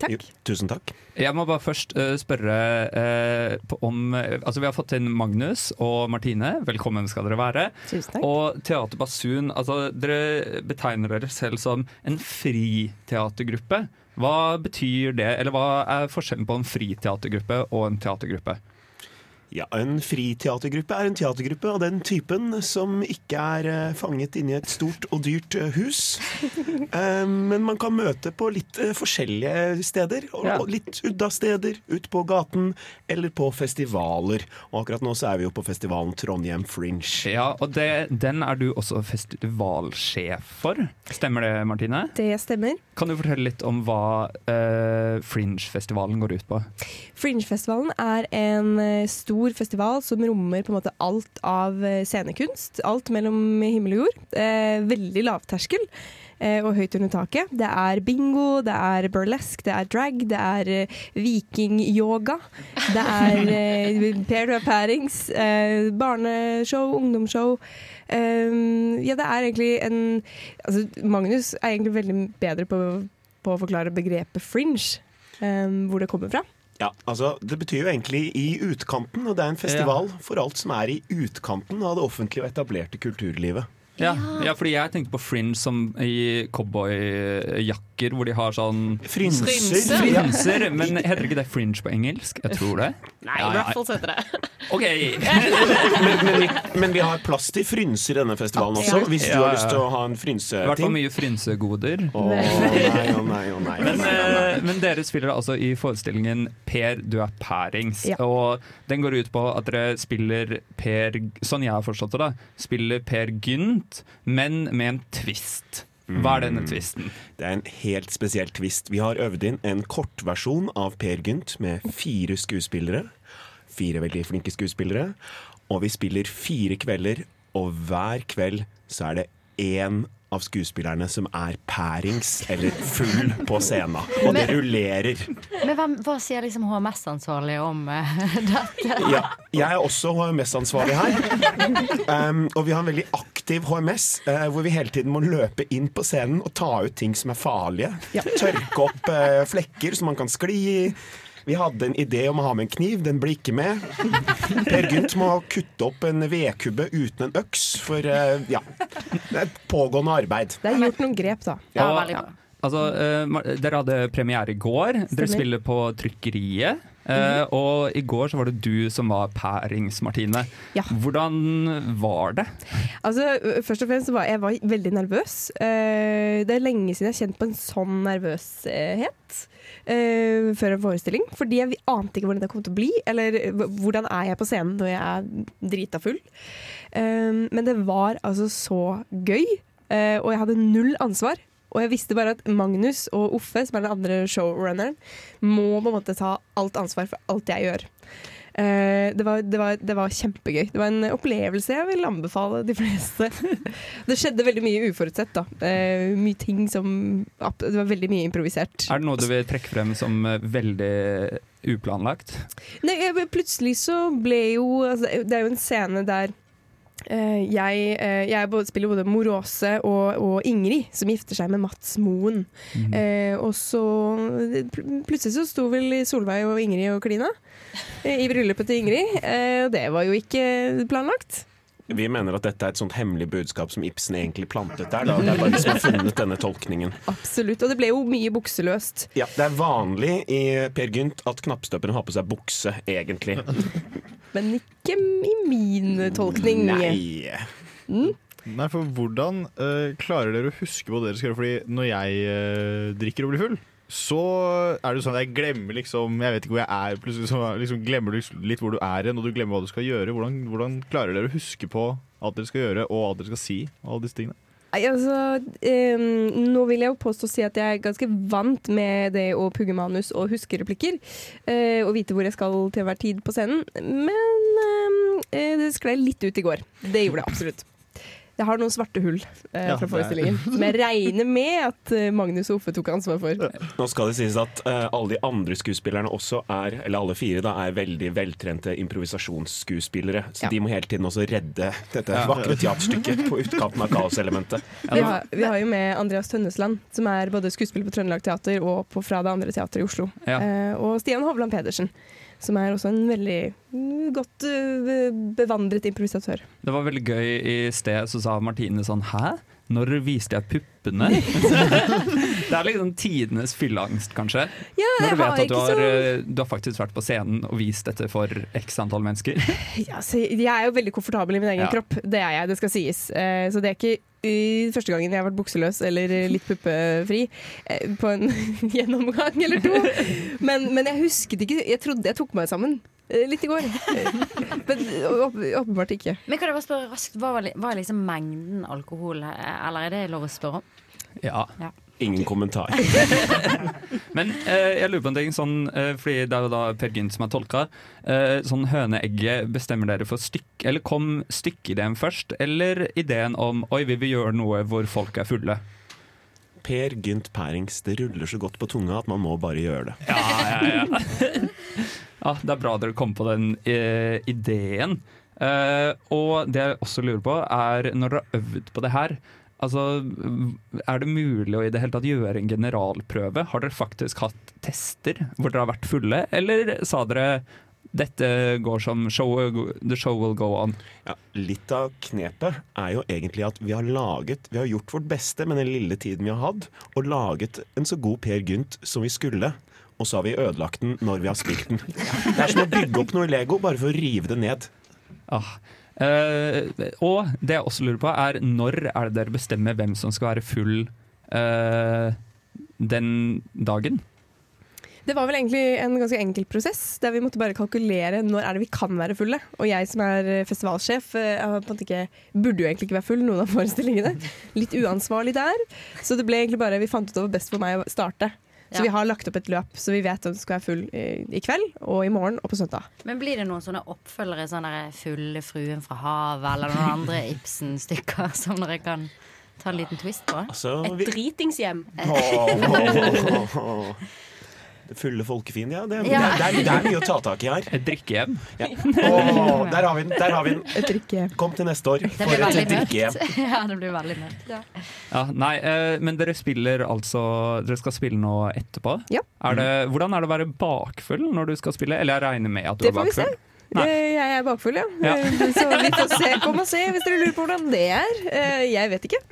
Takk. Tusen takk. Jeg må bare først uh, spørre uh, om Altså, vi har fått inn Magnus og Martine. Velkommen skal dere være. Tusen takk. Og Teater Basun. Altså, dere betegner dere selv som en friteatergruppe. Hva betyr det, eller hva er forskjellen på en friteatergruppe og en teatergruppe? Ja, En friteatergruppe er en teatergruppe av den typen som ikke er eh, fanget inni et stort og dyrt eh, hus. [LAUGHS] Eh, men man kan møte på litt forskjellige steder. Og, litt udda steder. Ut på gaten eller på festivaler. Og akkurat nå så er vi jo på festivalen Trondheim Fringe. Ja, og det, den er du også festivalsjef for. Stemmer det, Martine? Det stemmer. Kan du fortelle litt om hva uh, Fringe-festivalen går ut på? Fringe-festivalen er en eh, stor festival som rommer på en måte alt av eh, scenekunst. Alt mellom himmel og jord. Eh, veldig lavterskel. eh, Og høyt under taket. Det er bingo, det er burlesque, det er drag, det er eh, vikingyoga. Det er eh, [LAUGHS] pair to pairings, eh, barneshow, ungdomsshow. Eh, ja, det er egentlig en altså, Magnus er egentlig veldig bedre på, på å forklare begrepet fringe, eh, hvor det kommer fra. Ja, altså Det betyr jo egentlig i utkanten, og det er en festival for alt som er i utkanten av det offentlige og etablerte kulturlivet. Ja, ja, fordi jeg tenkte på Fringe som i cowboyjakker, hvor de har sånn Frynser. Frynser, Frynser, Men heter ikke det fringe på engelsk? Jeg tror det. Nei, Ja, i ja. hvert fall heter det. [LAUGHS] OK! [LAUGHS] men, men, vi, men vi har plass til frynser i denne festivalen også, hvis du har lyst til å ha en I hvert fall mye frynsegoder. Oh, nei, oh, nei, oh, nei. Men, eh, men dere spiller altså i forestillingen Per, du er pærings. Ja. Og den går ut på at dere spiller Per Sånn jeg har forstått det, da. Spiller Per Gynt, men med en twist. Hva er denne twisten? Det er en helt spesiell twist. Vi har øvd inn en kortversjon av Per Gynt med fire skuespillere. Fire veldig flinke skuespillere. Og vi spiller fire kvelder, og hver kveld så er det én av skuespillerne som er pærings eller full på scenen. Og det rullerer. Men hva, hva sier liksom HMS-ansvarlig om uh, [LAUGHS] dette? Ja, jeg er også HMS-ansvarlig her. Um, og vi har en veldig aktiv HMS, uh, hvor vi hele tiden må løpe inn på scenen og ta ut ting som er farlige. Tørke opp uh, flekker som man kan skli i. Vi hadde en idé om å ha med en kniv, den ble ikke med. Per Gynt må kutte opp en vedkubbe uten en øks, for eh, ja, det er et pågående arbeid. Det er gjort noen grep, da. Og, altså, uh, dere hadde premiere i går. Dere spiller på Trykkeriet. Eh, og i går så var det du som var pærings, Martine. Hvordan var det? Altså, først og fremst var jeg var veldig nervøs. Uh, det er lenge siden jeg har kjent på en sånn nervøshet uh, før en forestilling. Fordi jeg ante ikke hvordan det kom til å bli, eller hvordan er jeg på scenen når jeg er drita full. Men det var altså så gøy, og jeg hadde null ansvar. Og jeg visste bare at Magnus og Offe, som er den andre showrunneren, må på en måte ta alt ansvar for alt jeg gjør. Uh, det, var, det, var, det var kjempegøy. Det var en opplevelse jeg vil anbefale de fleste. [LAUGHS] det skjedde veldig mye uforutsett. da. Uh, mye ting som Det var veldig mye improvisert. Er det noe du vil trekke frem som eh, veldig uplanlagt? Nei, plutselig så ble jo altså, Det er jo en scene der jeg, eh, jeg både, spiller både Morose og, og Ingrid, som gifter seg med Mats Moen. Mm. Eh, og så pl- Plutselig så sto vel Solveig og Ingrid og klina eh, i bryllupet til Ingrid. Eh, og det var jo ikke planlagt. Vi mener at dette er et sånt hemmelig budskap som Ibsen egentlig plantet der. Da. Det er bare vi som har funnet denne tolkningen. Absolutt. Og det ble jo mye bukseløst. Ja, Det er vanlig i Per Gynt at knappstøperen har på seg bukse, egentlig. Men ikke i min tolkning. Nei. Mm. Nei, for hvordan uh, klarer dere å huske hva dere skal gjøre? Fordi når jeg uh, drikker og blir full, så er det sånn at jeg glemmer liksom Jeg vet ikke hvor jeg er. Plutselig så liksom glemmer du litt hvor du er hen, og du glemmer hva du skal gjøre. Hvordan, hvordan klarer dere å huske på alt dere skal gjøre, og alt dere skal si? Alle disse tingene. Altså, eh, nå vil jeg jo påstå å si at jeg er ganske vant med det å pugge manus og huske replikker. eh, og vite hvor jeg skal til enhver tid på scenen. Men eh, det sklei litt ut i går. Det gjorde det absolutt. Jeg har noen svarte hull eh, fra forestillingen, som jeg regner med at eh, Magnus og Offe tok ansvar for. Nå skal det sies at uh, alle de andre skuespillerne også er, eller alle fire, da, er veldig veltrente improvisasjonsskuespillere. Så Ja. de må hele tiden også redde dette Ja. vakre teaterstykket på utkanten av kaoselementet. Vi har, vi har jo med Andreas Tønnesland, som er både skuespiller på Trøndelag Teater og på, fra det andre teatret i Oslo. Ja. Uh, og Stian Hovland Pedersen, som er også en veldig mm, godt eh, bevandret improvisatør. Det var veldig gøy i sted, så sa Martine sånn Hæ? Når viste jeg puppene? [LAUGHS] det er liksom tidenes fylleangst, kanskje. Ja, Når du vet at du har, så- eh, du har faktisk vært på scenen og vist dette for x antall mennesker. [LAUGHS] Ja, jeg er jo veldig komfortabel i min egen Ja. kropp, det er jeg, det skal sies. Eh, så det er ikke første gangen jeg har vært bukseløs eller litt puppefri eh, på en [LAUGHS] gjennomgang eller to. Men, men jeg husket ikke Jeg trodde jeg tok meg sammen litt i går. [LAUGHS] Eh, Men åpenbart ikke. Men kan jeg bare spørre raskt, Hva er liksom mengden alkohol, eh, eller er det lov å spørre om? Ja. Ingen kommentar. [LAUGHS] Men eh, jeg lurer på en ting, sånn, eh, fordi det er jo da Per Gynt som er tolka. Eh, sånn høneegget, bestemmer dere for stykk, eller kom stykkeideen først, eller ideen om oi, vi vil gjøre noe hvor folk er fulle? Per Gynt Pærings, det ruller så godt på tunga at man må bare gjøre det. Ja, ja, ja. [LAUGHS] ja, det er bra dere kom på den eh, ideen. Eh, og det jeg også lurer på, er når dere har øvd på det her Altså, Er det mulig å i det hele tatt gjøre en generalprøve? Har dere faktisk hatt tester hvor dere har vært fulle, eller sa dere dette går som show, the show will go on? Ja, litt av knepet er jo egentlig at vi har laget Vi har gjort vårt beste med den lille tiden vi har hatt, og laget en så god Per Gynt som vi skulle. Og så har vi ødelagt den når vi har spilt den. Det er som å bygge opp noe i Lego bare for å rive det ned. Ah. Eh, og det jeg også lurer på, er når er det dere bestemmer hvem som skal være full eh, den dagen? Det var vel egentlig en ganske enkel prosess, der vi måtte bare kalkulere når er det vi kan være fulle. Og jeg som er festivalsjef, eh, jeg på en måte ikke, burde jo egentlig ikke være full noen av forestillingene. Litt uansvarlig der. Så det ble egentlig bare, vi fant ut det var best for meg å starte. Så Ja. vi har lagt opp et løp, så vi vet at du skal være full i, i kveld, og i morgen og på søndag. Men blir det noen sånne oppfølgere, sånn der 'Fulle fruen fra havet', eller noen andre Ibsen-stykker som dere kan ta en liten twist på? Altså, Et dritingshjem. Åh. [LAUGHS] [LAUGHS] Det fulle folkefiende, ja. Det, er- Ja. Det, er, det er mye å ta tak i her. Et drikkehjem. Ja. Oh, der har vi den! Der har vi den. Kom til neste år for blir et drikkehjem. [LAUGHS] Ja, det blir veldig mørkt. Ja. Ja, nei, eh, men dere spiller altså Dere skal spille nå etterpå? Ja. Er det, hvordan er det å være bakfull når du skal spille? Eller jeg regner med at du Det er får vi se. Nei. Jeg er bakfull, ja. Ja. Eh, Så vi får se. Kom og se hvis dere lurer på hvordan det er. Eh, Jeg vet ikke.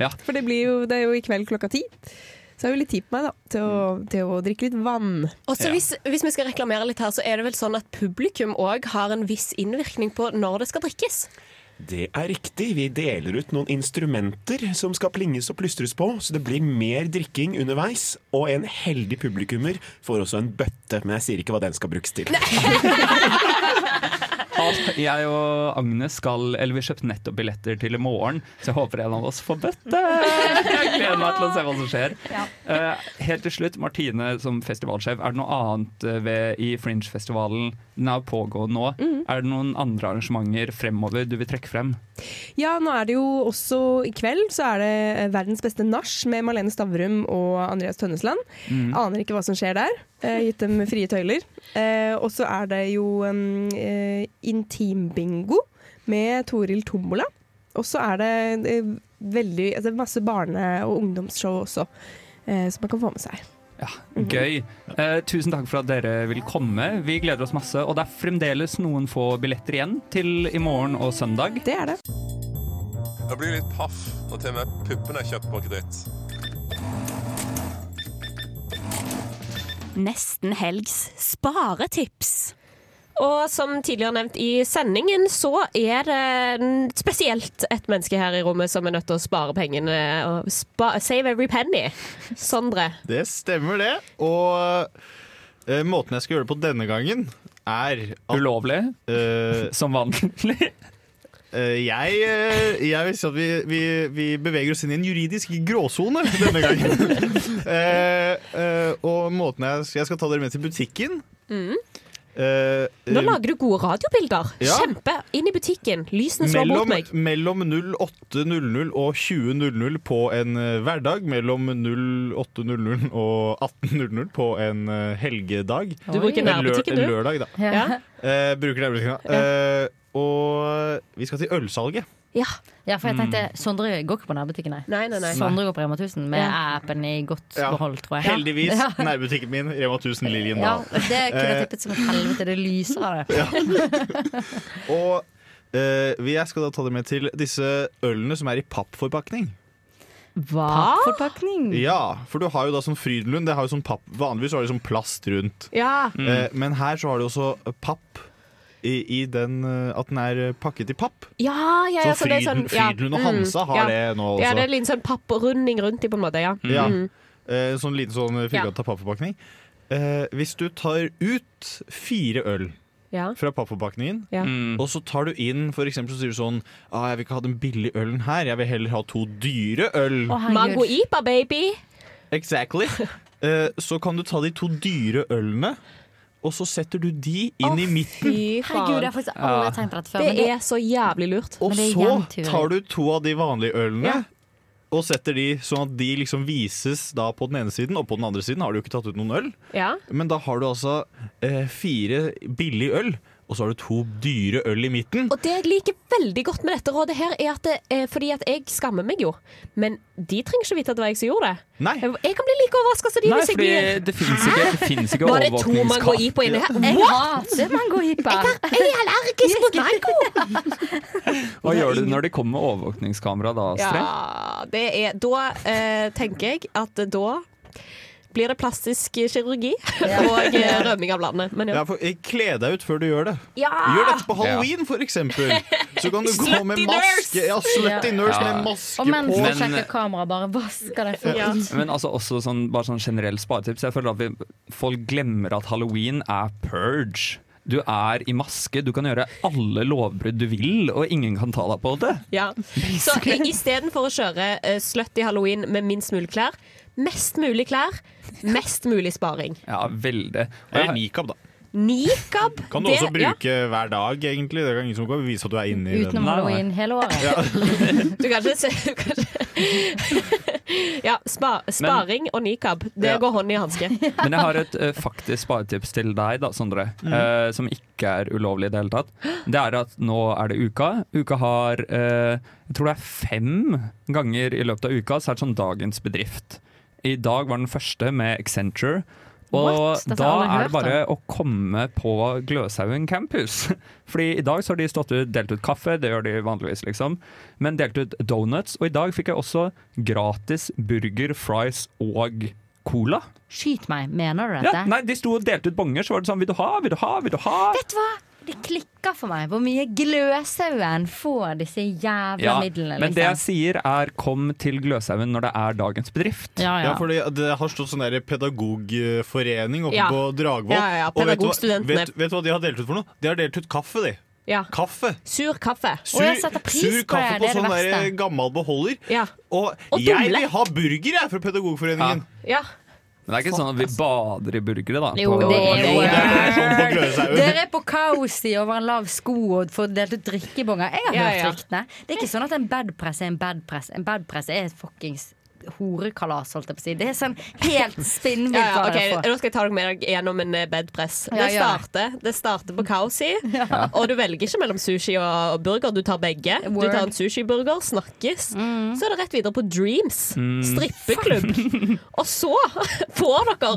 Ja. For det, blir jo, det er jo i kveld klokka ti. Så har vi litt tid på meg da, til å, til å drikke litt vann. Og så hvis, hvis vi skal reklamere litt her, så er det vel sånn at publikum òg har en viss innvirkning på når det skal drikkes. Det er riktig. Vi deler ut noen instrumenter som skal plinges og plystres på, så det blir mer drikking underveis. Og en heldig publikummer får også en bøtte, men jeg sier ikke hva den skal brukes til. [LAUGHS] [LAUGHS] [LAUGHS] Jeg og Agnes skal Eller vi kjøpte nettopp billetter til i morgen, så jeg håper en av oss får bøtte! Jeg gleder meg til å se hva som skjer. Eh, helt til slutt, Martine som festivalsjef, er det noe annet eh, ved, i Fringe-festivalen Den er pågående nå. Er det noen andre arrangementer fremover du vil trekke frem? Ja, nå er det jo også i kveld så er det eh, Verdens beste nach med Malene Stavrum og Andreas Tønnesland. Mm. Aner ikke hva som skjer der. Eh, gitt dem frie tøyler. Eh, og så er det jo um, eh, intimbingo med Toril Tombola. Og så er det eh, veldig altså masse barne- og ungdomsshow også, eh, som man kan få med seg. Ja, Gøy. Eh, tusen takk for at dere vil komme. Vi gleder oss masse. Og det er fremdeles noen få billetter igjen til i morgen og søndag. Det er det. Jeg blir litt paff når til og med puppene er kjøpt på kreditt. Nesten helgs sparetips. Og som tidligere nevnt i sendingen, så er det spesielt et menneske her i rommet som er nødt til å spare pengene. Og spa save every penny. Sondre. Det stemmer, det. Og uh, måten jeg skal gjøre det på denne gangen, er at Ulovlig? Uh, [LAUGHS] Som vanlig? Uh, jeg, jeg vil si at vi, vi, vi beveger oss inn i en juridisk gråsone denne gangen. [LAUGHS] Eh, eh, og måten jeg, jeg skal ta dere med til butikken. Mm. Eh, Nå eh, lager du gode radiobilder. Ja. Kjempe! Inn i butikken. Lysene slår mot meg. mellom 08.00 og 20.00 på en eh, hverdag. Mellom 08.00 og 18.00 på en helgedag. Du bruker nærbutikken, du. En lørdag, da. Ja. Uh, bruker nærbutikken, da. Eh, og vi skal til ølsalget. Ja. Ja, for jeg tenkte Mm. Sondre går ikke på nærbutikken, nei. Nei, nei, nei. Sondre går på Rema 1000 med Ja. appen i godt Ja. behold, tror jeg. Heldigvis. Ja. Nærbutikken min, Rema 1000 Liljen Ja, det kunne jeg Eh, tippet som et helvete. Det lyser av det. [LAUGHS] Og uh, jeg skal da ta dere med til disse ølene som er i pappforpakning. Hva? Pappforpakning? Ja, for du har jo da sånn Frydenlund. Det har jo sånn papp, vanligvis har de sånn plast rundt. Ja. Eh, men her så har de også papp i, i den eh, At den er pakket i papp. Ja, ja, ja, Så det er Fryden- ja. Og Mm, har ja. det nå også. Ja, det er en liten sånn papprunding rundt i, på en måte. Ja. Ja. Mm. Eh, sånn liten sånn firkanta pappforpakning. Eh, hvis du tar ut fire øl Ja. fra pappforpakningen, Ja. og så tar du inn for eksempel så sier du sånn ah, 'Jeg vil ikke ha den billige ølen her, jeg vil heller ha to dyre øl'. Mango Ipa, baby! Exactly. [LAUGHS] Eh, så kan du ta de to dyre ølene, og så setter du de inn i midten. Herregud, jeg har faktisk aldri tenkt på dette før. men Det er så jævlig lurt. Og Men det er så tar du to av de vanlige ølene Ja. og setter de sånn at de liksom vises da på den ene siden, og på den andre siden har du jo ikke tatt ut noen øl. Ja. Men da har du altså eh, fire billige øl, og så har du to dyre øl i midten. Og det jeg liker veldig godt med dette rådet her, er at det, eh, fordi at jeg skammer meg jo. Men de trenger ikke vite at det var jeg som gjorde det. Nei. Jeg, jeg kan bli like overraska som de Nei, hvis jeg fordi blir det finnes ikke, det finnes ikke Var det to Mango overvåkningskamera. Ipa inni her? Jeg hater Mango Ipa. Jeg er allergisk mot mango! [LAUGHS] Hva gjør du når de kommer med overvåkningskamera da, Astrid? Ja, det er Da eh, tenker jeg at da blir det plastisk kirurgi [LAUGHS] og eh, rømming av landet. Men Ja, ja. for eh, Kle deg ut før du gjør det. Ja! Gjør dette på halloween, for eksempel. Så kan du [LAUGHS] gå med maske. Ja, slutty Ja. nurse Ja. med maske på. Og mens du sjekker kameraet, bare vasker deg for Ja. Men altså også sånn, bare sånn generell sparetips. Jeg føler at vi, folk glemmer at halloween er purge. Du er i maske, du kan gjøre alle lovbrudd du vil, og ingen kan ta deg på det. Ja. Så istedenfor å kjøre uh, slutty halloween med minst mulig klær, mest mulig klær, mest mulig sparing. Ja, veldig. Og Eller jeg, nikab, da. Nikab Kan du det- også bruke hver dag, egentlig. Det kan ingen som kan vise at du er inne i Utenom den. halloween hele året. Ja. [LAUGHS] Du kan ikke se. [LAUGHS] Ja, spa, sparing og nikab, det Ja. går hånd i hanske. [LAUGHS] men jeg har et uh, faktisk sparetips til deg, da, Sondre, eh, som ikke er ulovlig i det hele tatt. Det er at nå er det uka. Uka har uh, Jeg tror det er fem ganger i løpet av uka så er det sånn dagens bedrift. I dag var den første med Accenture. Og da er det bare å komme på Gløshaugen campus. [LAUGHS] Fordi i dag så har de stått ut, delt ut kaffe, det gjør de vanligvis, liksom. Men delt ut donuts. Og i dag fikk jeg også gratis burger, fries og cola. Skyt meg, mener du dette? Ja, nei, De sto og delte ut bonger, så var det sånn Vil du ha, vil du ha, vil du ha? Vet du hva? Det klikker for meg hvor mye Gløshaugen får disse jævla Ja, midlene. men det jeg Liksom. sier er kom til Gløshaugen når det er dagens bedrift. Ja, Ja, ja. for Det har stått sånn der pedagogforening oppe Ja. på Dragvoll. Ja, ja, ja, Og vet du hva-. Vet, vet du hva de har delt ut for noe? De har delt ut kaffe, de. Ja. Kaffe. Sur kaffe. Sur, jeg setter pris sur kaffe på, på sånn gammel beholder. Ja. Og, Og jeg vil ha burger, jeg, fra Pedagogforeningen. ja. Men det er ikke sånn at vi bader i burgere, da. Jo, det er Jo, sånn. Dere er på kaos i over en lav sko og får delt ut drikkebonger. Jeg har Ja, hørt ja. ryktene. Det er ikke sånn at en badpress er en badpress. En badpress er et fuckings horekalas, holdt jeg på å si. Det er sånn helt spinnvilt. [LAUGHS] Ja, ja, hva ok, dere får. Nå skal jeg ta dere med deg gjennom en eh, bedpress. Ja, Det starter, det starter på Kausi, [LAUGHS] og du velger ikke mellom sushi og burger. Du tar begge. Du tar en sushiburger, snakkes. Så er det rett videre på Dreams. Mm. Strippeklubb. [LAUGHS] og så får dere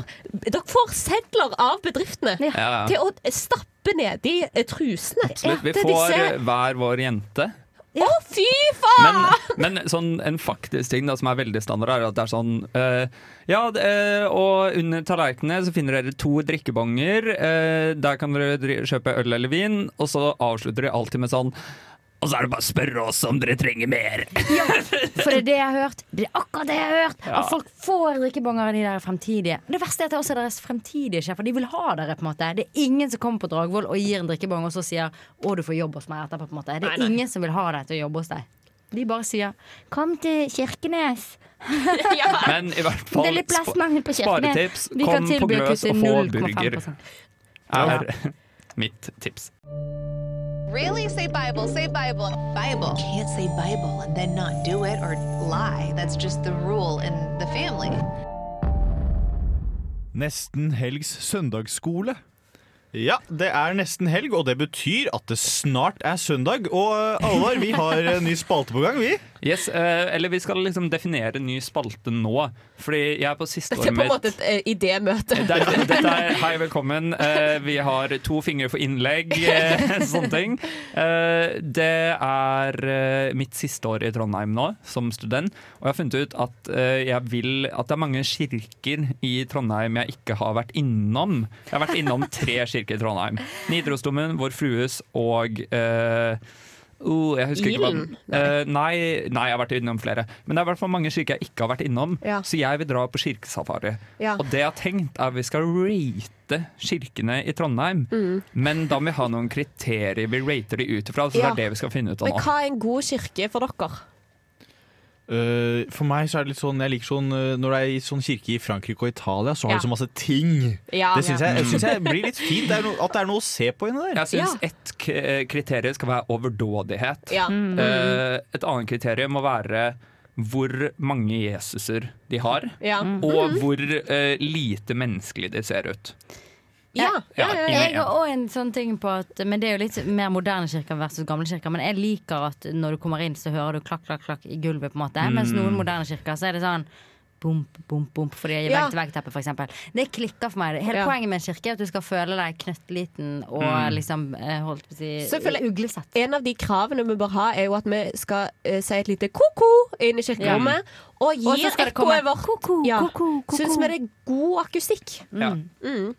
Dere får sedler av bedriftene til å stappe nedi eh, trusene. Absolutt. Vi får disse- eh, hver vår jente. Å, fy faen! Men, men sånn, en faktisk ting da, som er veldig standard, er at det er sånn uh, Ja, eh, og under tallerkenene så finner dere to drikkebonger. Uh, der kan dere kjøpe øl eller vin, og så avslutter de alltid med sånn Og så er det bare å spørre oss om dere trenger mer. ja, For det er det jeg har hørt. Det er akkurat det jeg har hørt. Ja. At folk får drikkebonger av de der fremtidige. Det verste er at det også er deres fremtidige sjefer. De vil ha dere, på en måte. Det er ingen som kommer på Dragvoll og gir en drikkebong og så sier 'Å, du får jobb hos meg etterpå', på en måte. Det er Nei, nei. ingen som vil ha deg til å jobbe hos deg. De bare sier 'Kom til Kirkenes'. Men i hvert fall Det er litt plassmangel på Kirkenes. sparetips. Vi Kom på Gløs og få burger. Er, mitt tips. Really? Say Bible, say Bible. Bible. You can't say Bible and then not do it or lie. That's just the rule in the family. Nesten helgs søndagsskole. Ja, det er nesten helg, og det betyr at det snart er søndag. Og eh, Alvar, vi har en ny spalte på gang, vi. Yes, eh, Eller vi skal liksom definere ny spalte nå. Fordi jeg er på siste Dette er på en måte et eh, idémøte. Dette, dette er [LAUGHS] Hei, velkommen. Eh, vi har to fingre for innlegg, [LAUGHS] sånne ting. Det er mitt siste år i Trondheim nå, som student. Og jeg har funnet ut at jeg vil At det er mange kirker i Trondheim jeg ikke har vært innom. Jeg har vært innom tre kirker i Trondheim. Nidarosdomen, Vår Frues og eh, Oh, jeg husker ikke hva Ilen? Eh, nei, nei, jeg har vært innom flere. Men det er i hvert fall mange kirker jeg ikke har vært innom. Ja. Så jeg vil dra på kirkesafari. Ja. Og det jeg har tenkt er at vi skal rate kirkene i Trondheim. Mm. Men da må vi ha noen kriterier vi rater de ut ifra. Så Ja. det er det vi skal finne ut av Men hva er en god kirke for dere? Eh, for meg så er det litt sånn Jeg liker sånn eh, Når det er i sånn kirke i Frankrike og Italia, så har Ja. du så masse ting. Ja. det syns jeg, jeg, synes jeg [LAUGHS] blir litt fint. Det er no, at det er noe å se på inni der. Jeg syns ett k- eh, kriterium skal være overdådighet. Ja. Mm. Eh, et annet kriterium må være hvor mange Jesuser de har, Ja. og Mhm. hvor lite menneskelig de ser ut. Ja, ja, ja. Jeg har òg en sånn ting på at Men det er jo litt mer moderne kirker versus gamle kirker. Men jeg liker at når du kommer inn, så hører du klakk, klakk, klakk i gulvet, på en måte. Mens Mm. noen moderne kirker, så er det sånn Bump, bump, bump, fordi jeg gir Ja. vegg-til-vegg-teppe, f.eks. Det klikker for meg. Hele Ja. poenget med en kirke er at du skal føle deg knøttliten og Mm. liksom eh, holdt på å si Selvfølgelig. uglesett. En av de kravene vi bør ha, er jo at vi skal uh, si et lite ko-ko inn i kirkerommet. Og Og gir ekkoet vårt. Ko-ko, ko-ko, Syns vi det er god akustikk. Ja. Mm.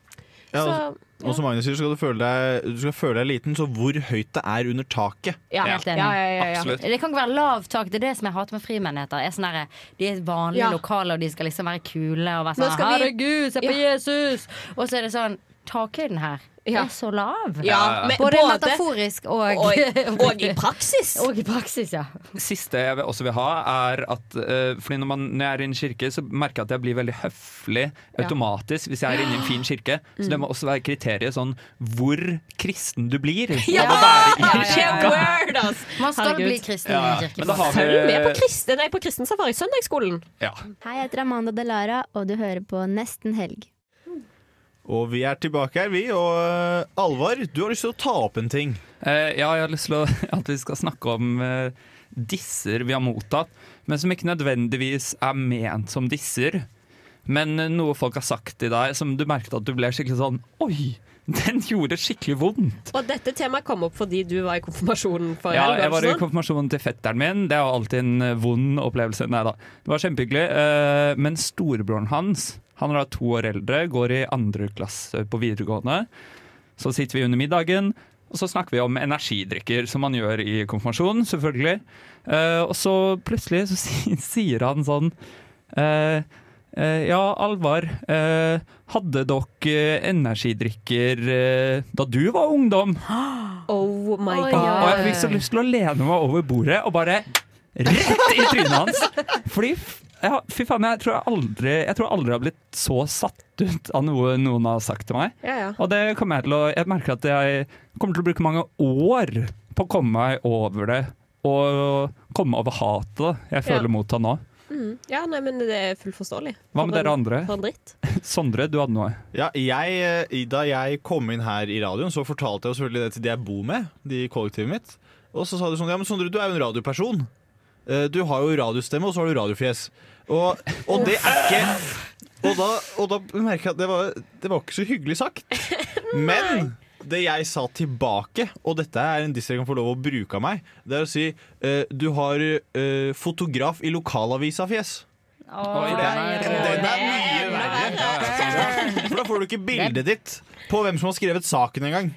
Ja, Så, og, og som Magnus sier, skal du føle deg, du skal føle deg liten, så hvor høyt det er under taket. Ja, helt enig. Ja, ja, ja, ja. Det kan ikke være lavt tak. Det er det som jeg hater med frimenigheter. Er sånne, de er vanlige Ja. lokaler, og de skal liksom være kule og være sånn vi- Herregud, se på Ja. Jesus! Og så er det sånn Takhøyden her Ja. er så lav. Ja, både, både- metaforisk og Og- og i praksis. [LAUGHS] Og i praksis, ja. Siste jeg også vil ha, er at uh, Fordi når, man, når jeg er i en kirke, så merker jeg at jeg blir veldig høflig Ja. automatisk hvis jeg er inne i en fin kirke. Så Mm. det må også være kriteriet sånn hvor kristen du blir. Ja! Av å være i Ja, kirka. ja, word. Man skal Herregud. bli kristen Ja, i en kirke. men da har vi- Følg med på, kristen, nei, på kristensafari, søndagsskolen. Ja. Hei, jeg heter Amanda Delara, og du hører på Nesten helg. Og vi er tilbake her, vi. Og eh, Alvar, du har lyst til å ta opp en ting. Eh, ja, jeg har lyst til å, [LAUGHS] at vi skal snakke om eh, disser vi har mottatt, men som ikke nødvendigvis er ment som disser. Men eh, noe folk har sagt til deg som du merket at du ble skikkelig sånn Oi, den gjorde skikkelig vondt. Og dette temaet kom opp fordi du var i konfirmasjonen for Ja, jeg var i konfirmasjonen til fetteren min. Det var alltid en eh, vond opplevelse. Nei da, det var kjempehyggelig. Eh, Men storebroren hans, han er da to år eldre, går i andre klasse på videregående. Så sitter vi under middagen, og så snakker vi om energidrikker, som man gjør i konfirmasjonen, selvfølgelig. Eh, Og så plutselig så [LAUGHS] sier han sånn eh, eh, Ja, Alvar, eh, hadde dere energidrikker eh, da du var ungdom? [GASPS] Oh my god. og jeg fikk så lyst til å lene meg over bordet og bare rett i trynet hans. Fordi ja, fy faen, jeg tror jeg aldri Jeg tror jeg aldri har blitt så satt ut av noe noen har sagt til meg. Ja, ja. Og det kommer jeg til å Jeg merker at jeg kommer til å bruke mange år på å komme meg over det. Og komme over hatet jeg føler Ja. mot han nå. Mm. Ja, nei, men det er fullt forståelig. Hva med For dere andre? For dritt. [LAUGHS] Sondre, du hadde noe. Ja, jeg, eh, Da jeg kom inn her i radioen, så fortalte jeg selvfølgelig det til de jeg bor med. De i kollektivet mitt. Og så sa de sånn Ja, men Sondre, du er jo en radioperson. Eh, Du har jo radiostemme, og så har du radiofjes. Og, og det er ikke Og da, og da merker jeg at det var, det var ikke så hyggelig sagt. [LAUGHS] Men det jeg sa tilbake, og dette er en diss jeg kan få lov å bruke av meg, det er å si eh, du har eh, fotograf i lokalavisa-fjes. Oh, den er, den er får du ikke bildet ditt på hvem som har skrevet saken engang.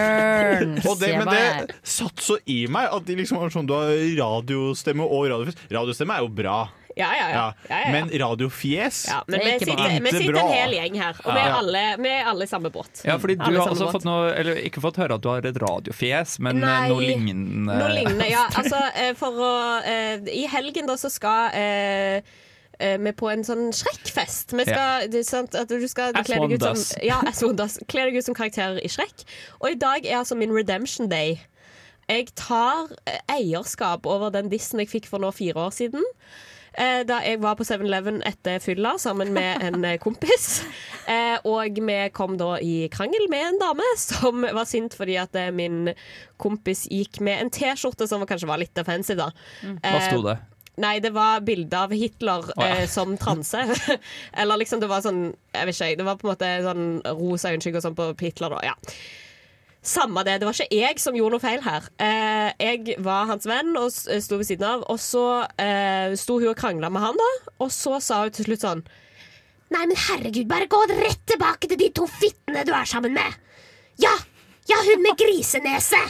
[LAUGHS] Og det, men det satt så i meg at de liksom var sånn Du har radiostemme og radiofjes. Radiostemme er jo bra. Ja, ja, ja. Ja. ja, ja. Men radiofjes ja, men Det er vi sitter, vi sitter en hel gjeng her, og vi, er alle, vi er alle i samme båt. Ja, fordi du Alle har også fått noe Eller ikke fått høre at du har et radiofjes, men eh, Nei, noe lignende. Noe lignende, ja. [LAUGHS] Altså, eh, for å eh, I helgen da så skal vi på en sånn Shrek-fest. Vi skal, det er sant, at du skal kle deg ut som, does. ja, as one does. Kle deg ut som karakterer i Shrek. Og i dag er altså min redemption day. Jeg tar eh, eierskap over den dissen jeg fikk for nå fire år siden. Eh, Da jeg var på 7-Eleven etter fylla sammen med en eh, kompis. [LAUGHS] Eh, Og vi kom da i krangel med en dame som var sint fordi at eh, min kompis gikk med en T-skjorte som kanskje var litt offensive, da. Hva sto det? Nei, det var bilde av Hitler oh, ja. eh, som transe. [LAUGHS] Eller liksom det var sånn Jeg vet ikke, det var på en måte sånn rosa øyenskygge og sånn på Hitler, da. Ja. Samme det. Det var ikke jeg som gjorde noe feil her. Eh, jeg var hans venn og sto ved siden av, og så eh, sto hun og krangla med han, da. Og så sa hun til slutt sånn Nei, men herregud, bare gå rett tilbake til de to fittene du er sammen med. Ja, ja, hun med grisenese.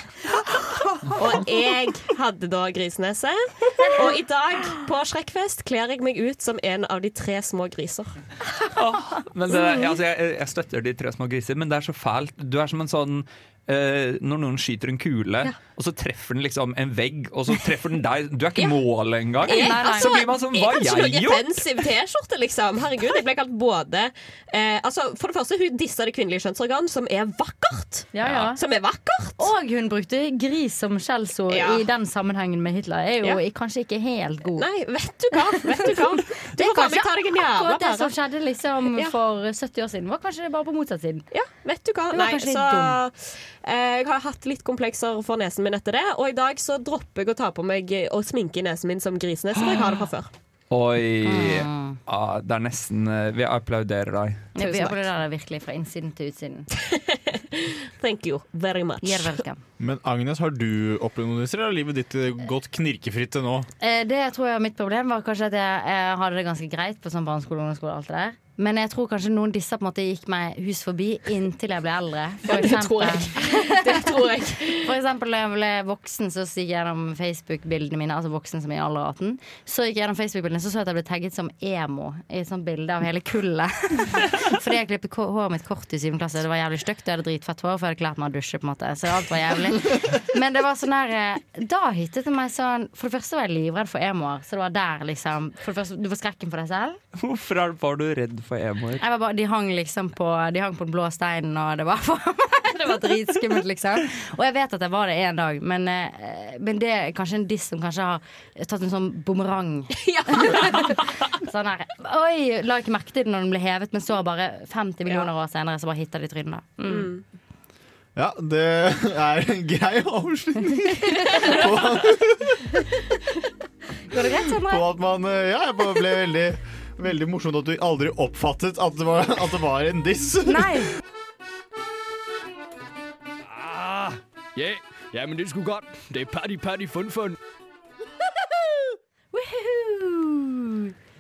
Og jeg hadde da grisenese. Og i dag på Shrekfest kler jeg meg ut som en av de tre små griser. Men det, altså, jeg, jeg støtter de tre små griser, men det er så fælt. Du er som en sånn eh, når noen skyter en kule, og så treffer den liksom en vegg, og så treffer den deg. Du er ikke målet engang. Jeg, altså, så blir man sånn Hva har jeg gjort? noe offensive T-skjorte, liksom. Herregud, jeg ble kalt både eh, Altså, For det første, hun dissa det kvinnelige kjønnsorgan, som er vakkert. Ja, ja. Som er vakkert. Og hun brukte gris som skjellsord Ja. i den sammenhengen med Hitler. Er jo Ja. kanskje ikke helt god. Nei, vet du hva? Vet du hva? [LAUGHS] Du Det er kanskje akkurat det som skjedde liksom Ja. for 70 år siden. Var kanskje det bare på motsatt siden. Ja, vet du hva? Nei, så eh, Jeg har hatt litt komplekser for nesen min etter det, og i dag så dropper jeg å ta på meg og sminke nesen min som grisenese, for jeg har det fra før. Oi. Mm. Ja, det er nesten eh, Vi applauderer deg. Ja, vi applauderer deg virkelig fra innsiden til utsiden. [LAUGHS] Thank you very much. You're welcome. Men Agnes, har du opplevd noe disse, eller har livet ditt eh, gått knirkefritt til nå? Eh, Det tror jeg mitt problem var kanskje at jeg, jeg hadde det ganske greit på sånn barneskole, ungdomsskole og alt det der. Men jeg tror kanskje noen disse på en måte gikk meg hus forbi inntil jeg ble eldre. For Ja, [LAUGHS] det tror jeg. Det tror jeg. [LAUGHS] for eksempel da jeg ble voksen, så gikk jeg gjennom Facebook-bildene mine. Altså voksen som i alder 18. Så gikk jeg gjennom Facebook-bildene, så så jeg at jeg ble tagget som emo i et sånt bilde av hele kullet. [LAUGHS] Fordi jeg klippet håret mitt kort i syvende klasse. Det var jævlig stygt. Jeg hadde dritfett hår, for jeg hadde klart meg å dusje. på en måte Så alt var jævlig Men det var sånn der eh, Da hittet det meg sånn For det første var jeg livredd for emoer. Så det var der liksom For det første, Du får skrekken for deg selv. Hvorfor var du redd for emoer? Bare, de hang liksom på De hang på den blå steinen, og det var [LAUGHS] Det var dritskummelt, liksom. Og jeg vet at jeg var det en dag, men, eh, men det er kanskje en diss som kanskje har tatt en sånn bumerang. [LAUGHS] [LAUGHS] sånn her Oi! La ikke merke til det når den ble hevet, men så bare 50 millioner år senere så bare hitta de trynet. Mm. Ja, det er en grei avslutning Går det greit, Sondre? på at man eh, Ja, jeg bare ble veldig Veldig morsomt at du aldri oppfattet at det var, at det var en diss. [LAUGHS] Nei. Ah, ja, ja, men det skulle godt. Det er paddy, paddy, fun, fun. [LAUGHS]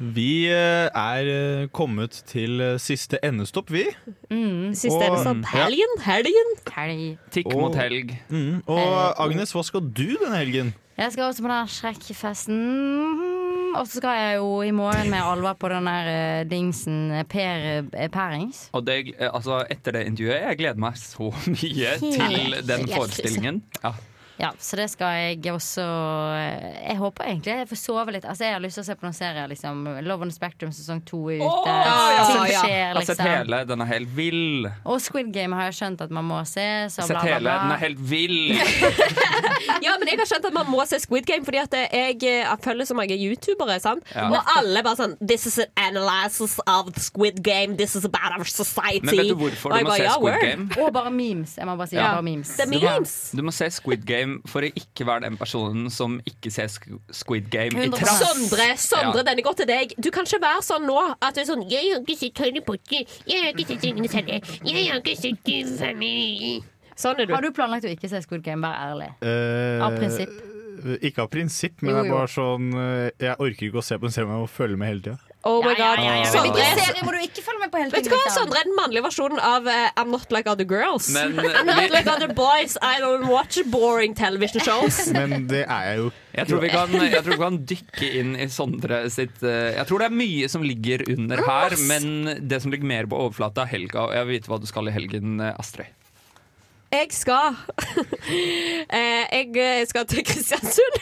Vi eh, er eh, kommet til eh, siste endestopp, vi. Mm. Siste Og, endestopp. ja. Helgen? Helgen? Helg. Tikk mot helg. Mm. Og Agnes, hva skal du denne helgen? Jeg skal også på den Shrekk-festen. Og så skal jeg jo i morgen med alvor på den der eh, dingsen eh, Per eh, Pærings. Og det, altså, etter det intervjuet, jeg gleder meg så [LAUGHS] mye Helt til den forestillingen. Ja. Ja, så det skal jeg også eh, Jeg håper egentlig jeg får sove litt. Altså Jeg har lyst til å se på noen serier. Liksom. Love on the Spectrum sesong to er ute. ja, ja, ja. skjer, Jeg har sett liksom. hele, den er helt vill. Og Squid Game har jeg skjønt at man må se. Så Sett bla, bla, hele, den er helt vill. [LAUGHS] Ja, men jeg har skjønt at man må se Squid Game, fordi at jeg, eh, følger så mange youtubere. Sant? Ja. Og alle bare sånn This is an analysis of Squid Game. This is about our society. Men vet du hvorfor du jeg må bare, se Squid. Game? Og bare memes. Jeg må bare si Ja. bare memes. Du må- Du må se Squid Game for å ikke være den personen som ikke ser Squid Game i 100%. trass. Sondre, Sondre Ja. denne går til deg. Du kan ikke være sånn nå at du er sånn Jeg har ikke sett Harry Potter. Jeg har ikke sett Ringenes herre. Jeg har ikke sett Family. Sånn er du. Har du planlagt å ikke se Squid Game? Vær ærlig. Eh, Av prinsipp. Ikke av prinsipp, men Jo, det er bare sånn eh, Jeg orker ikke å se på en serie om jeg må følge med hele tida. Oh my Ja, god. ja, ja, ja. Sondre, Hvilken serie må du ikke følge med på hele Vet du hva? Sondre er den mannlige versjonen av uh, I'm not like other girls. Men, [LAUGHS] I'm not like other boys. I don't watch boring television shows. [LAUGHS] Men det er jeg jo Jeg tror, vi kan, jeg tror vi kan dykke inn i Sondre sitt uh, Jeg tror det er mye som ligger under her, men det som ligger mer på overflata, er helga. Og jeg vil vite hva du skal i helgen, eh, Astrid. Jeg skal [LAUGHS] eh, Jeg skal til Kristiansund.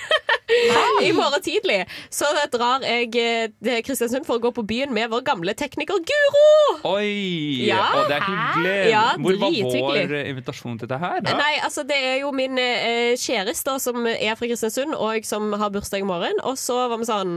I morgen tidlig så drar jeg eh, til Kristiansund for å gå på byen med vår gamle tekniker Guro. Oi! Ja. Å, det er hyggelig. Ja, Hvor var vår eh, invitasjon til dette her? da? Nei, altså Det er jo min eh, kjæreste som er fra Kristiansund, og som har bursdag i morgen. Og så var vi sånn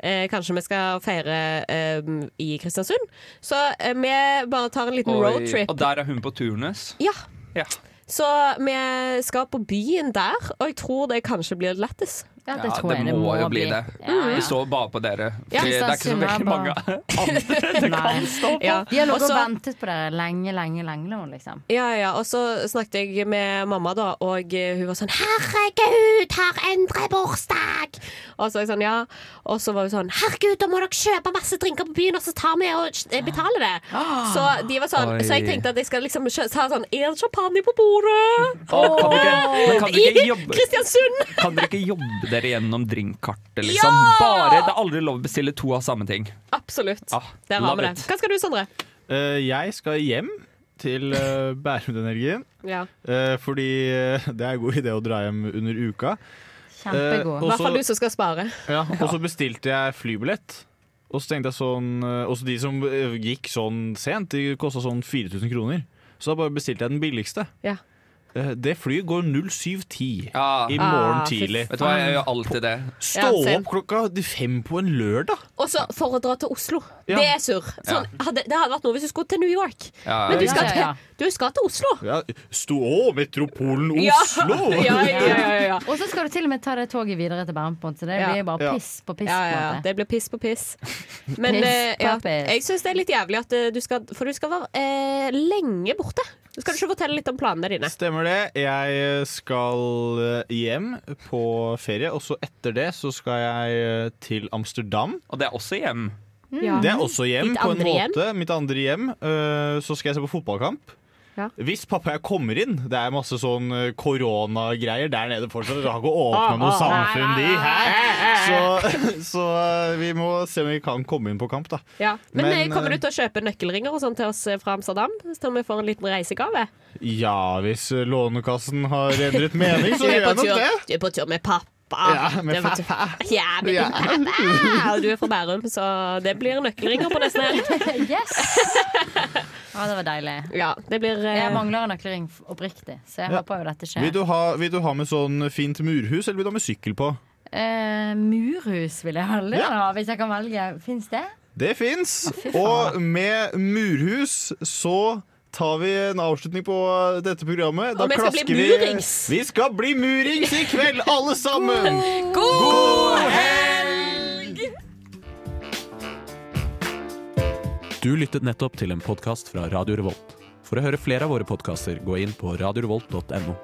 eh, Kanskje vi skal feire eh, i Kristiansund. Så eh, vi bare tar en liten roadtrip. Og der er hun på turnus? Ja. Ja. Så vi skal på byen der, og jeg tror det kanskje blir lættis. Ja, det tror jeg det må må jo bli det. det. Ja, ja. Vi bare på dere. Ja. Det er ikke så veldig mange andre [LAUGHS] det kan stå på. Ja. De har ligget Og ventet på dere lenge, lenge, lenge nå, liksom. Ja, ja, og så snakket jeg med mamma da, og hun var sånn Herregud, har Endre bursdag! Og så var jeg sånn, ja. Og så var hun sånn Herregud, da må dere kjøpe masse drinker på byen, og så tar vi og eh, betaler det. Så de var sånn, Oi. så jeg tenkte at jeg skal liksom ta sånn En champagne på bordet! Oh, kan ikke- men kan dere ikke I jobbe- Kristiansund! Kan dere ikke jobbe dere gjennom drinkkartet, liksom? Bare, Det er aldri lov å bestille to av samme ting. Absolutt. Ah, Der har vi det. Hva skal du, Sondre? Uh, jeg skal hjem til [LAUGHS] uh, Bærumsenergien. Ja. uh, fordi eh, det er en god idé å dra hjem under uka. Kjempegod. I hvert fall du som skal spare. Ja, og så bestilte jeg flybillett. Og så tenkte jeg sånn eh, Også de som eh, gikk sånn sent, de kosta sånn 4000 kroner. Så da bare bestilte jeg den billigste. Ja. Eh, Det flyet går 0710 Ja. i morgen Ah, tidlig. Vet du hva, jeg gjør alltid det. Stå Ja, opp klokka fem på en lørdag! Og så for å dra til Oslo. Ja. Det er surr. Sånn, hadde, det hadde vært noe hvis du skulle til New York. Ja, Men du skal, ja, ja. Til, du skal til Oslo. Ja, Stå opp, metropolen [LAUGHS] Oslo! [LAUGHS] Ja, ja, ja, ja, ja. Og så skal du til og med ta det toget videre til Bærum, på en måte. så det blir bare piss på piss. Ja, ja, ja. Det blir piss på piss. Men Piss eh, på ja, piss. jeg syns det er litt jævlig at eh, du skal For du skal være eh, lenge borte. Skal du ikke fortelle litt om planene dine? Stemmer det. Jeg skal eh, hjem på ferie, og så etter det så skal jeg eh, til Amsterdam. Og det er også hjem. Ja. Det er også hjem, Ditt på en måte. hjem? Mitt andre hjem. Eh, Så skal jeg se på fotballkamp. Ja. Hvis pappa kommer inn Det er masse sånn eh, koronagreier der nede fortsatt. Det har ikke åpna noe samfunn, de her. Så, [LAUGHS] så eh, vi må se om vi kan komme inn på kamp, da. Ja. Men, Men, eh, kommer du til å kjøpe nøkkelringer og sånn til oss fra Amsterdam? Så vi får en liten reisegave? Ja, hvis Lånekassen har endret mening, så gjør jeg nok det. du er på tur med pappa. Ja, med Du er på tur- Ja, med Ja. pappa. Og du er fra Bærum, så det blir nøkkelringer på nesten helg. [LAUGHS] Yes! [LAUGHS] Ja, det var deilig. Ja, det blir uh... Jeg mangler en nøkkelring oppriktig, så jeg Ja. håper jo dette skjer. Vil du, ha, vil du ha med sånn fint murhus, eller vil du ha med sykkel på? Uh, murhus vil jeg heller Ja. ha, hvis jeg kan velge. Fins det? Det fins. Og med murhus så tar vi en avslutning på dette programmet. Da Og vi skal bli klasker vi. Vi skal bli murings i kveld, alle sammen! God helg! Du lyttet nettopp til en podkast fra Radio Revolt. For å høre flere av våre podkaster, gå inn på radiorevolt.no.